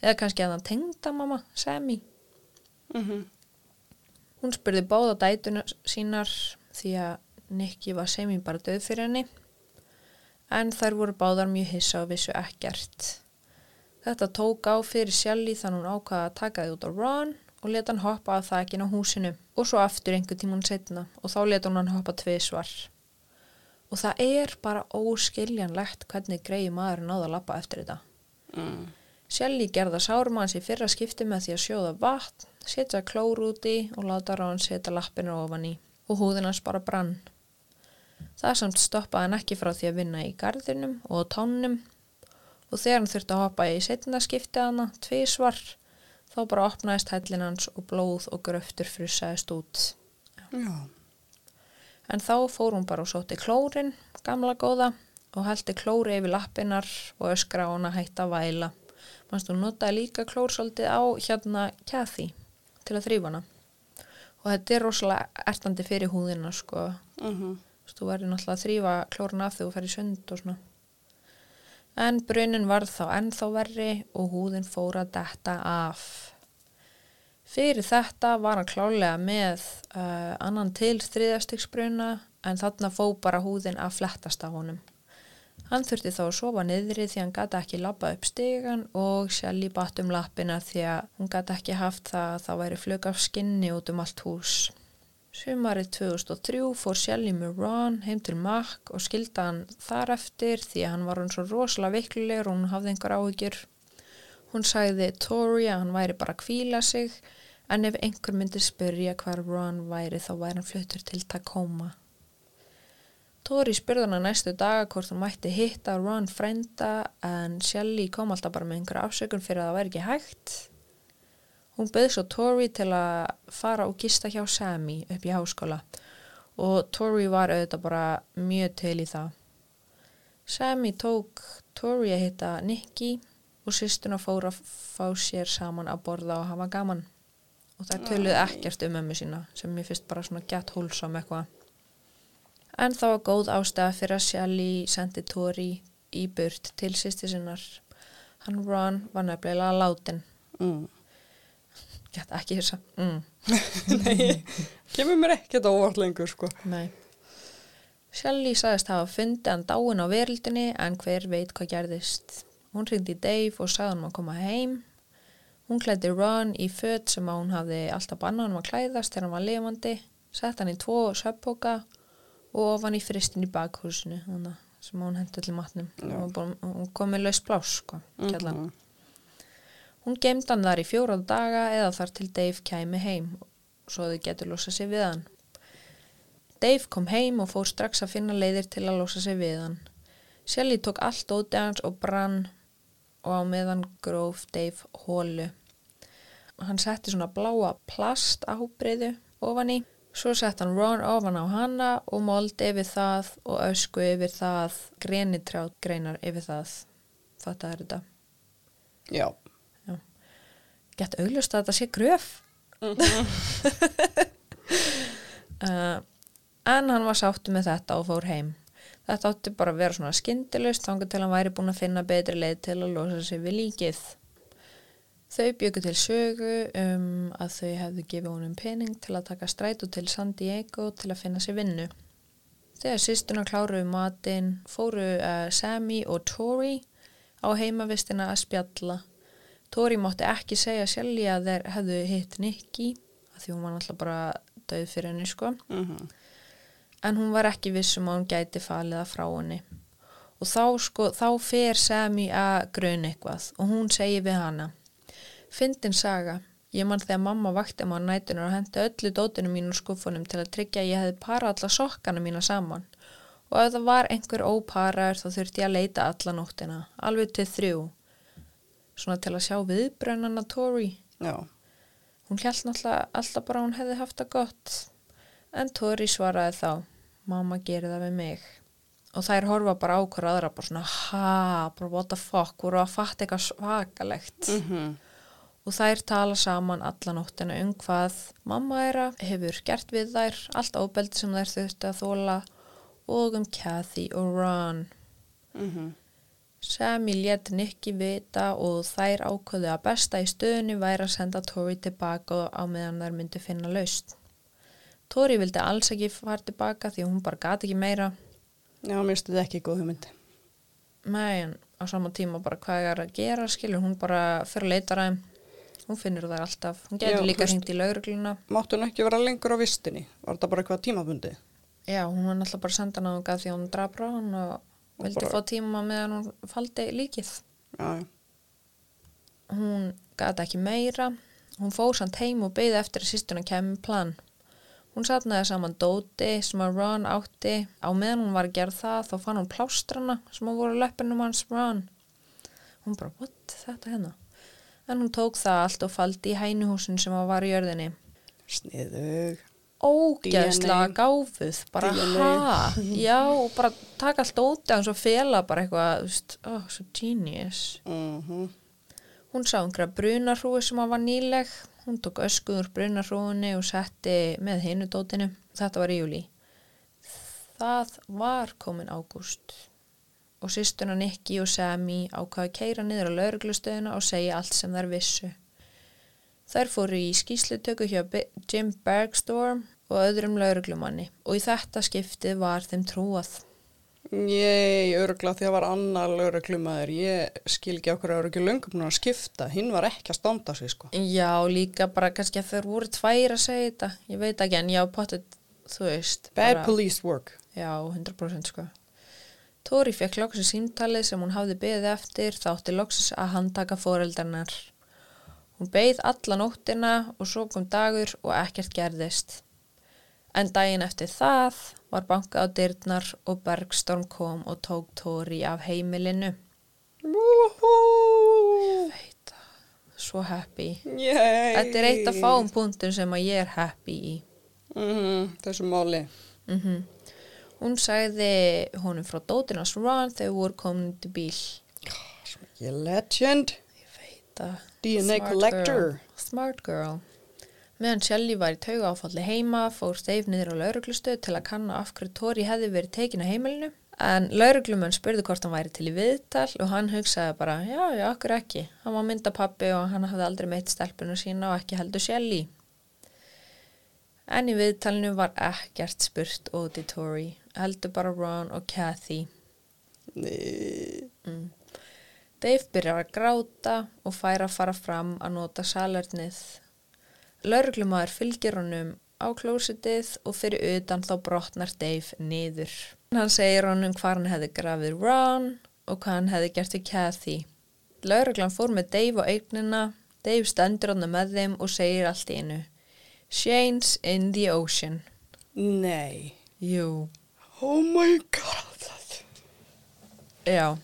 Eða kannski að hann tengda mamma, Sammy. -hmm. Hún spurði báða dætuna sínar því að Nikki var Sammy bara döð fyrir henni. En þær voru báðar mjög hissa og vissu ekkert. Þetta tók á fyrir Shelly þannig hún ákvaða að taka þið út á Ron og leta hann hoppa af þakin á húsinu og svo aftur einhver tímun setna og þá leta hún hann hoppa tvisvar. Og það er bara óskiljanlegt hvernig greiði maður náða að lappa eftir þetta. mm. Shelly gerða sármanns í fyrra skipti með því að sjóða vatn, setja klór úti og láta Ron setja lappinu ofan í og húðin hans bara brann. Það samt stoppaði hann ekki frá því að vinna í gardinum og á tánum og þegar hann þurfti að hoppa í setna skipti hana, tvísvar, þá bara opnaðist hællin hans og blóð og gröftur frussaðist út. Já. En þá fór hún bara og sótti klórin, gamla góða, og heldi klóri yfir lappinar og öskra á hana hætta að væla. Manst hún notaði líka klór svolítið á hérna Kathy. til að þrýfa hana og þetta er rosalega ertandi fyrir húðina sko. Þú veist, þú verður náttúrulega að þrýfa klórun af þegar þú fer í sund og svona en brunin varð þá ennþá verri og húðin fór að detta af fyrir þetta var hann klálega með uh, annan til þriðastiksbruna en þarna fó bara húðin að flettast af honum Hann þurfti þá að sofa niðri því hann gata ekki labba upp stegan og Shelly batt um lappina því að hún gata ekki haft það að það væri flög af skinni út um allt hús. Sumarið 2003 fór Shelly með Ron heim til Mac og skilda hann þar eftir því að hann var hann svo rosalega veiklulegur og hún hafði einhver áhyggjur. Hún sagði Tori að hann væri bara að kvíla sig en ef einhver myndi spyrja hvar Ron væri þá væri hann fluttur til Tacoma. Tori spurði hana næstu daga hvort hún mætti hitta Ron frænda en Shelly kom alltaf bara með einhverja afsökun fyrir að það væri ekki hægt. Hún bauð svo Tori til að fara og gista hjá Sammy upp í háskóla og Tori var auðvitað bara mjög til í það. Sammy tók Tori að hitta Nicky og sýstuna fór að fá sér saman að borða og hafa gaman. Og það töluði ekkert um ömmu sína sem ég fyrst bara svona gett hólsam eitthvað. En það var góð ástæða fyrir að Shelly sendi Tori í burt til sýsti sinnar. Hann Ron var nefnilega látin. Mm. Gæti ekki þess að, mm, Nei, kemur mér ekkert óvart lengur, sko. nei. Shelly sagðist hafa fundið hann dáin á verildinni en hver veit hvað gerðist. Hún ringdi Dave og sagði hann að koma heim. Hún klæddi Ron í föt sem að hún hafði alltaf bannað hann að klæðast þegar hann var lifandi, sett hann í tvo söppóka og ofan í fristin í bakhúsinu sem hún hendi til matnum. Já. Hún, hún kom með laus blás, sko, kjallan. Mhm. Hún gemd hann þar í fjóraða daga eða þar til Dave kæmi heim svo þau getur losa sig við hann. Dave kom heim og fór strax að finna leiðir til að losa sig við hann. Shelly tók allt óti hans og brann og á meðan gróf Dave hólu. Hann setti svona bláa plast ábreyðu ofan í. Svo sett hann Ron ofan á hana og moldi yfir það og ösku yfir það, grenitrjátt greinar yfir það. Þetta er þetta. Já. gett auglust að þetta sé gröf uh, en hann var sáttu með þetta og fór heim þetta átti bara að vera svona skyndilust þangar til hann væri búin að finna betri leið til að losa sig við líkið þau bjöku til sögu um að þau hefðu gefið honum pening til að taka strætu til San Diego til að finna sér vinnu. Þegar sýstuna kláruðu matinn fóru uh, Sammy og Tori á heimavistina að spjalla. Tori mátti ekki segja Shelly að þeir hefðu hitt Nicky af því hún var náttúrulega bara döð fyrir henni sko. Mhm. en hún var ekki viss um að hún gæti falið það frá henni. Og þá sko þá fer Sammy að grun eitthvað og hún segir við hana Fyndin saga ég mann þegar mamma vakti maður nætunar og hendi öllu dótinu mínu úr skuffunum til að tryggja að ég hefði parað alla sokkana mína saman og ef það var einhver óparaður þá þurfti ég að leita alla nóttina alveg til þrjú svona til að sjá viðbrennana Tori Já. Hún held náttúrulega alltaf bara hún hefði haft það gott. En Tori svaraði þá, mamma gerir það við mig. Og þær horfa bara á hver aðra, bara svona, ha, bara what the fuck, voru að fatta eitthvað svakalegt. Mhm. Og þær tala saman alla nóttina um hvað mamma þeirra hefur gert við þær, allt ábeldi sem þær þurfti að þóla og um Kathy og Ron. Mhm. Sammy let Nicky vita og þær ákvöðu að besta í stöðunni væri að senda Tori tilbaka á meðan þær myndi finna laust. Tori vildi alls ekki fara tilbaka því hún bara gati ekki meira. Já, mér finnst þetta ekki góð hugmynd. Nei, en á sama tíma bara hvað er að gera, skilur, hún bara fyrir að leita ræðum. Hún finnur þær alltaf. Hún Já, getur þú líka hringt í laurugluna. Máttu hún ekki vera lengur á vistinni? Var þetta bara eitthvað tímabundi? Já, hún var náttúrulega bara að senda hana því hún draf frá hann og Og vildi bara- fá tíma meðan hún faldi líkið. Já, já. hún gata ekki meira hún fór samt heim og beigði eftir að sýstuna kemur plan hún satnaði saman dóti sem að Ron átti á meðan hún var að gera það þá fann hún plástrana sem að voru á löppinum hans Ron hún bara, what, þetta hérna en hún tók það allt og faldi í hænuhúsin sem að var í jörðinni Sniðug. ógeðslega DNA. gáfuð bara ha, já og bara taka allt dóti hans og fela bara eitthvað, þú veist, oh, so genius Mhm. Hún sá einhverja brunarhrúi sem að var nýleg Hún tók öskuður brunarhróunni og setti með hinudótinu. Þetta var í júli. Það var komin ágúst og sýstuna Nikki og Sammy ákvaði að keira niður á lauruglustöðuna og segja allt sem þær vissu. Þær fóru í skýslutöku hjá Jim Bergstorm og öðrum lauruglumanni og í þetta skiptið var þeim trúað. Ég, örgla því að var annar lögreglumæður, ég skil ekki okkur að ekki löngum að skipta, hinn var ekki að standa sig sko. Já, líka bara kannski að þeir voru tvær að segja þetta. Ég veit ekki en já, potið, þú veist. Bad bara- police work. Já, 100% sko. Tóri fekk loksins símtalið sem hún hafði beðið eftir þátti loksins að handtaka foreldarnar. Hún beið alla nóttina og svo kom dagur og ekkert gerðist. En daginn eftir það var bankað á dyrnar og Bergstorm kom og tók Tóri af heimilinu. Woohoo! Veit það, svo happy. Yay! Þetta er eitt af fáum punktum sem að ég er happy í. Mm þessu máli. Mm Hún sagði honum frá dótinans Ron þegar voru komin til bíl. Ég legend, DNA Smart collector. girl. Smart girl. Meðan Shelly var í tauga áfalli heima fór Steve niður á lauruglustöð til að kanna af hverju Tori hefði verið tekin á heimilinu. En lauruglumenn spurði hvort hann væri til í viðtal og hann hugsaði bara, já, já, okkur ekki. Hann var mynda pappi og hann hafði aldrei meitt stelpunu sína og ekki heldur Shelly. En í viðtalinu var ekkert spurt út í Tori, heldur bara Ron og Kathy. Nei. Dave byrjar að gráta og fær að fara fram að nota salernið. Lörglumæður fylgir honum á klósitið og fyrir utan þá brotnar Dave niður. Hann segir honum hvað hann hefði grafið Ron og hvað hann hefði gert við Kathy. Lörglan fór með Dave á eignina, Dave stendur hann með þeim og segir allt í einu. Shane's in the ocean. Nei. Jú, Oh my god. já.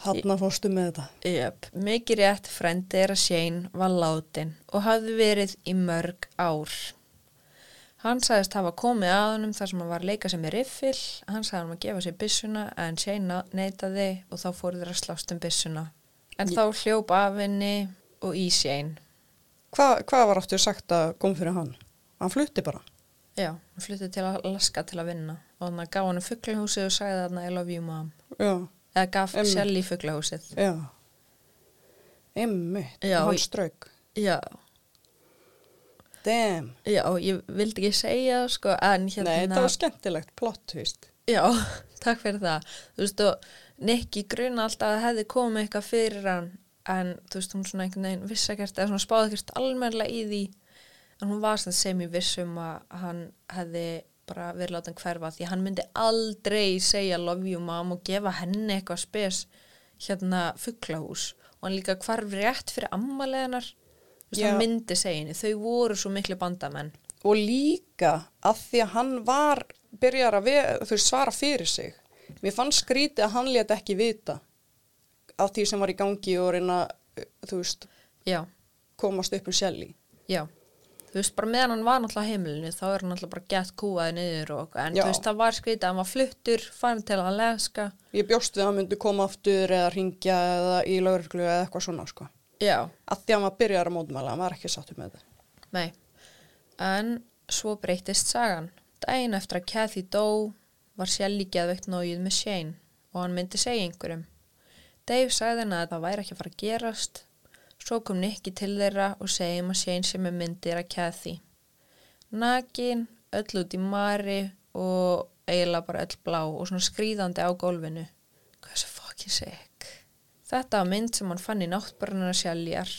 Hanna fórstu með þetta. Jöp, mikið rétt frendi er að Shane var látin og hafði verið í mörg ár. Hann sagðist hafa komið að honum þar sem hann var að leika sem er riffil, hann sagði hann að gefa sér byssuna en Shane neytaði og þá fóru þeir að slást um byssuna. En þá hljóp af henni og í Shane. Hva, hvað var aftur sagt að kom fyrir hann? Hann flutti bara. Já, hann fluttið til Alaska til að vinna og hann gaf hann fugglahúsið og sagði þarna I love you mom. Eða gaf Einmitt. Shelly fugglahúsið. já. Já, hann í- strauk. Já, Damn. já, ég vildi ekki segja það sko en hérna... Nei, þetta var skemmtilegt plott, veist. Já, takk fyrir það. Þú veist, og Nicky gruna alltaf að hefði komið eitthvað fyrir hann, en þú veist, hún svona einhvern veginn vissi ekkert, eða svona spáði ekkert almennilega í því, en hún var sem í vissum að hann hefði bara verið látað hverfa því hann myndi aldrei segja love you mom og gefa henni eitthvað spes hérna fugglahús og hann líka hvarf rétt fyrir ammaleginar, hann myndi segja henni, þau voru svo miklu bandamenn. Og líka að því að hann var, byrjar að svara fyrir sig. Mér fann skrítið að hann lét ekki vita af því sem var í gangi og reyna, þú veist, Já, komast upp um sjálfi. Já, þú veist, bara meðan hann var náttúrulega heimilinu, þá er hann náttúrulega bara gett kúaði niður og, en Já. þú veist, það var að hann var fluttur, farin til Alaska. Ég bjóst við að hann myndi koma aftur eða ringja eða í lauruglu eða eitthvað svona, sko. Að því að hann var byrjar að mótmæla, hann var ekki sáttur með þetta. nei, en svo breytist sagan. Dæin eftir að Kathy dó var Shelly geðveikt nógið með Shane og hann myndi segja einhverjum. Dave sagði henni að það væri ekki að fara að gerast. Svo kom Nicky til þeirra og segjum að Shane sem er myndir að Kathy. Nakin, öll út í mari og eiginlega bara öll blá og svona skrýðandi á gólfinu. Hvað er svo fucking sick? Þetta var mynd sem hann fann í náttbörnuna sjálfjar.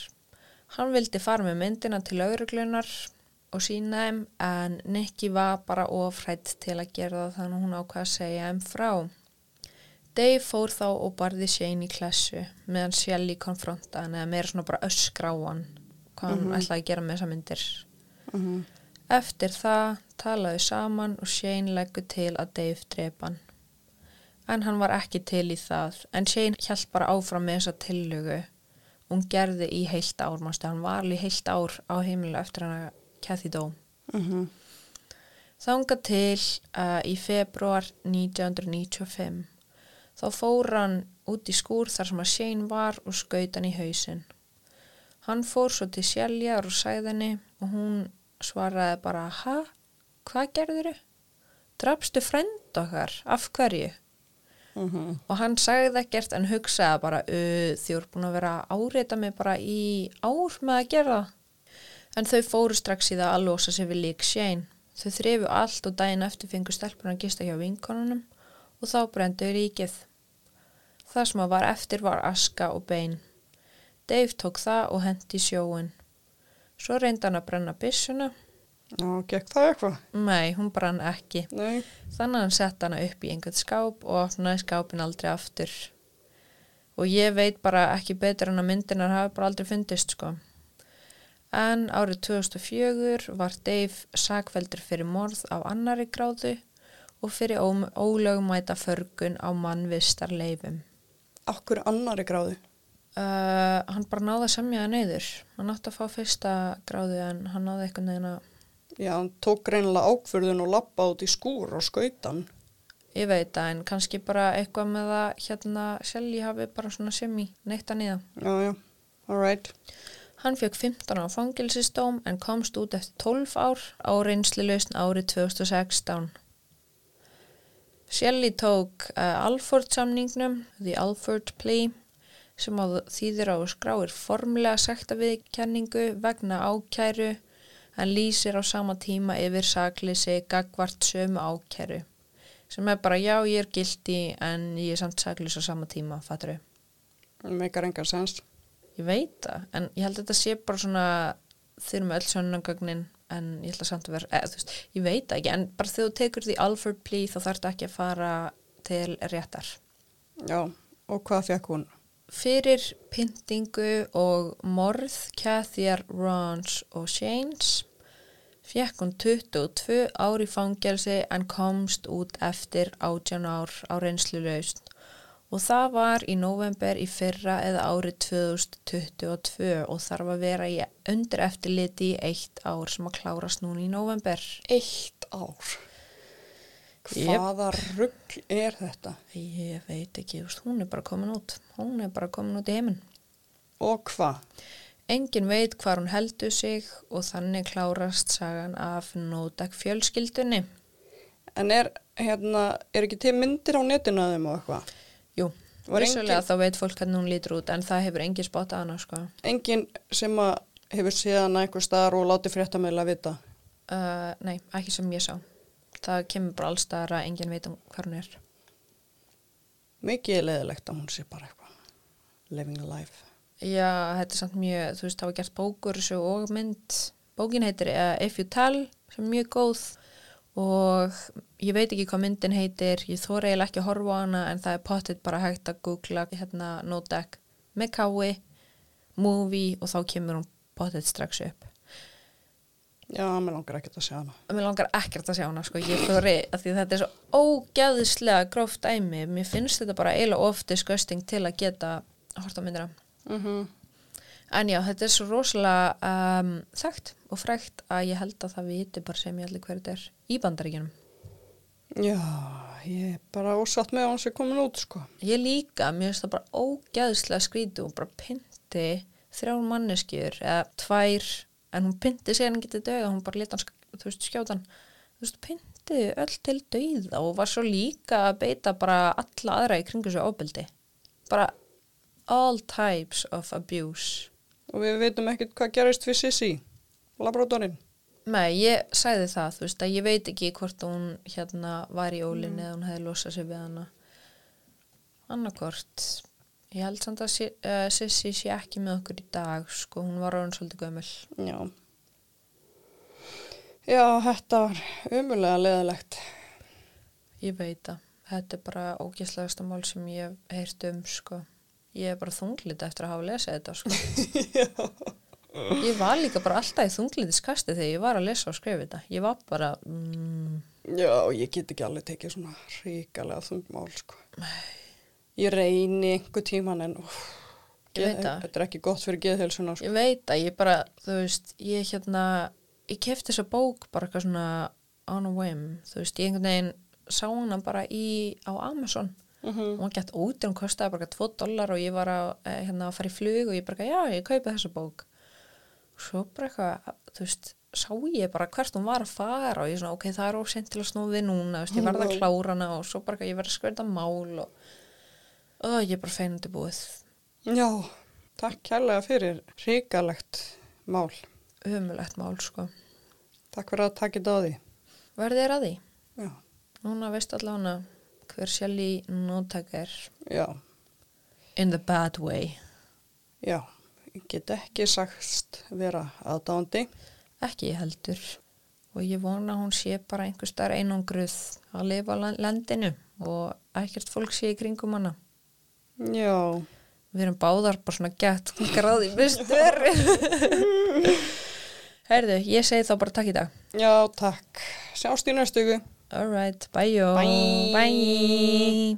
Hann vildi fara með myndina til lauruglunar og sína þeim en Nicky var bara ofrætt til að gera það þannig að hún ákvað að segja þeim frá. Dave fór þá og barði Shane í klessu meðan Shelly konfronta hann eða meira svona bara öskra á hann hvað hann ætlaði að gera með þessa myndir. Eftir það talaðu saman og Shane leggur til að Dave drepa hann. En hann var ekki til í það, en Shane hjælt bara áfram með þessa tillögu. Hún gerði í heilt ár, mástu, hann var alveg heilt ár á heimilu eftir hann að Kathy dó. Mm Þanga til uh, í februar 1995. Þá fór hann út í skúr þar sem að Shane var og skaut hann í hausinn. Hann fór svo til Sjæljar og sagði henni og hún svaraði bara, ha, hvað gerður þau? Drafstu frend okkar, af hverju? Mm Og hann sagði ekkert en hugsaði bara, þið voru búin að vera að áreita mig bara í ár með að gera það. En þau fóru strax í það að losa sig við lík Shane. Þau þrifu allt og daginn eftir fengu stelpuna að gista hjá vinkonunum og þá brendu ríkið. Það sem að var eftir var aska og bein. Dave tók það og hendi í sjóin. Svo reyndi hann að brenna byssuna. Já, gekk það eitthvað? Nei, hún brann ekki. Nei. Þannig að hann sett hana upp í einhvern skáp og opnaði skápin aldrei aftur. Og ég veit bara ekki betur en að myndinar hafi bara aldrei fundist sko. En árið 2004 var Dave sakveldur fyrir morð á annari gráðu og fyrir ó- ólögmæta förgun á mannvistar Akkur annari gráðu? Uh, hann bara náði að semja það neyður. Hann átti að fá fyrsta gráðu en hann náði eitthvað neina, Já, hann tók greinilega ákförðun og lappa út í skúr og skautan. ég veit það, en kannski bara eitthvað með að hérna Shelly hafi bara svona semi neitt að niða. Já, já, alright. Hann fekk 15 á fangilsistóm en komst út eftir 12 ár á reynsli lausn árið 2016. Shelley tók uh, Alford samningnum, The Alford Plea, sem á þýðir á skráir formlega sekta viðkenningu vegna ákæru en lýsir á sama tíma yfir sakleysi gagvart sömu ákæru. Sem er bara, já, ég er gildi en ég er samt sakleys á sama tíma, fattur þau? Meikar engan sens. Ég veit það, en ég held að þetta sé bara svona þurfum öll sönnangögnin en ég ætla samt að vera, eða, þú veist, ég veit ekki, en bara þegar þú tekur því Alfred Plea þá þarf þetta ekki að fara til réttar. Já, og hvað fekk hún? Fyrir pyntingu og morð Cathyar, Rons og Shanes fekk hún 22 ár í fangelsi en komst út eftir 18 ár á reynslu laust og það var í november í fyrra eða árið 2022 og þarf að vera í undir eftirliti í eitt ár sem að klárast núna í november. Eitt ár. Hvaða rugg er þetta? Ég veit ekki, hún er bara komin út. Hún er bara komin út í heiminn. Og hvað? Engin veit hvar hún heldur sig og þannig klárast sagan af Nódak fjölskyldunni. En er, hérna, er ekki til myndir á netinu að þeim og eitthvað? Vissulega engin- þá veit fólk hvernig hún lítur út en það hefur engin spottað hana sko. Engin sem að hefur séð hana einhver staðar og látið fréttameila vita. Uh, nei, ekki sem ég sá. Það kemur bara alls staðar að engin veit um hvar hún er. Mikið er leðilegt að hún sé bara eitthvað. Living a life. Já, þetta er samt mjög, þú veist, það var gert bókur og mynd. Bókin heitir uh, If You Tell, sem er mjög góð og ég veit ekki hvað myndin heitir, ég þóra eiginlega ekki að horfa á hana en það er pottitt bara hægt að googla hérna Nodeck með kái, movie og þá kemur hún pottitt strax upp. Já, mér langar ekkert að sjá hana. Mér langar ekkert að sjá hana, sko, ég þóri þetta er svo ógæðislega gróft dæmi, mér finnst þetta bara eiginlega of disgusting til að geta að horta á myndina. Mm En já, þetta er svo rosalega um, þekkt og frækt að ég held að það viti bara sem ég allir hverju þetta er í bandaríkjunum. Já, ég er bara ósatt með að hún sé komin út, sko. Ég líka, mér finnst það bara ógæðislega skrítu og bara pynti þrjár manneskjur eða tvær, en hún pynti sér hann getið döða, hún bara leta hann, sk- þú veist, skjótan. Þú veist, pynti öll til döða og var svo líka að beita bara alla aðra í kringu svo ofbeldi. Bara all types of abuse. Og við veitum ekkert hvað gerist fyrir Sissi, labradorinn. Nei, ég sagði það, þú veist, að ég veit ekki hvort hún hérna var í ólinni eða hún hefði losað sig við hana. Annarkvort, ég held samt að eh, Sissi sé ekki með okkur í dag, sko, hún var orðin svolítið gömul. Já. Já, þetta var umulega leðilegt. Ég veit að þetta er bara ógæslegasta mál sem ég hef heyrt um, sko. Ég er bara þunglita eftir að hafa lesið þetta, sko. Ég var líka bara alltaf í þunglitiskasti þegar ég var að lesa og skrifa þetta. Ég var bara, mm, Já, ég get ekki alveg tekið svona ríkalega þungmál, sko. Ég reyni einhver tíman en úf, Ég veit það. þetta er ekki gott fyrir geðhelsuna, sko. Ég veit að ég bara, þú veist, ég hérna, ég kefti þessa bók bara eitthvað svona on a whim, þú veist, ég einhvern veginn sá hana bara í, á Amazon og hún gett út, hún kostaði bara 2 dólar og ég var að, eh, hérna, að fara í flug og ég bara, já, ég kaupi þessa bók svo bara eitthvað, þú veist sá ég bara hvert hún var að fara og ég svona, ok, það er ósent til að snúa við núna veist, ég verða að klára hana og svo bara eitthvað, ég verða að skverða mál og, og ég er bara feinandi búið Já, takk kærlega fyrir ríkalegt mál. umulegt mál, sko. Takk fyrir að þetta á því. verðið er að því, Já, núna veist allavega hver sjálf í nóttak er já, in the bad way. Já. Get ekki sagst vera aðdándi. ekki heldur og ég vona hún sé bara einhver starf einangruð að lifa landinu og ekkert fólk sé í kringum hana Já, við erum báðar bara svona gett gráði bestur Herðu, ég segi þá bara takk í dag já, takk. Sjást í næstu ykkur. Alright, bye, Bye. bye.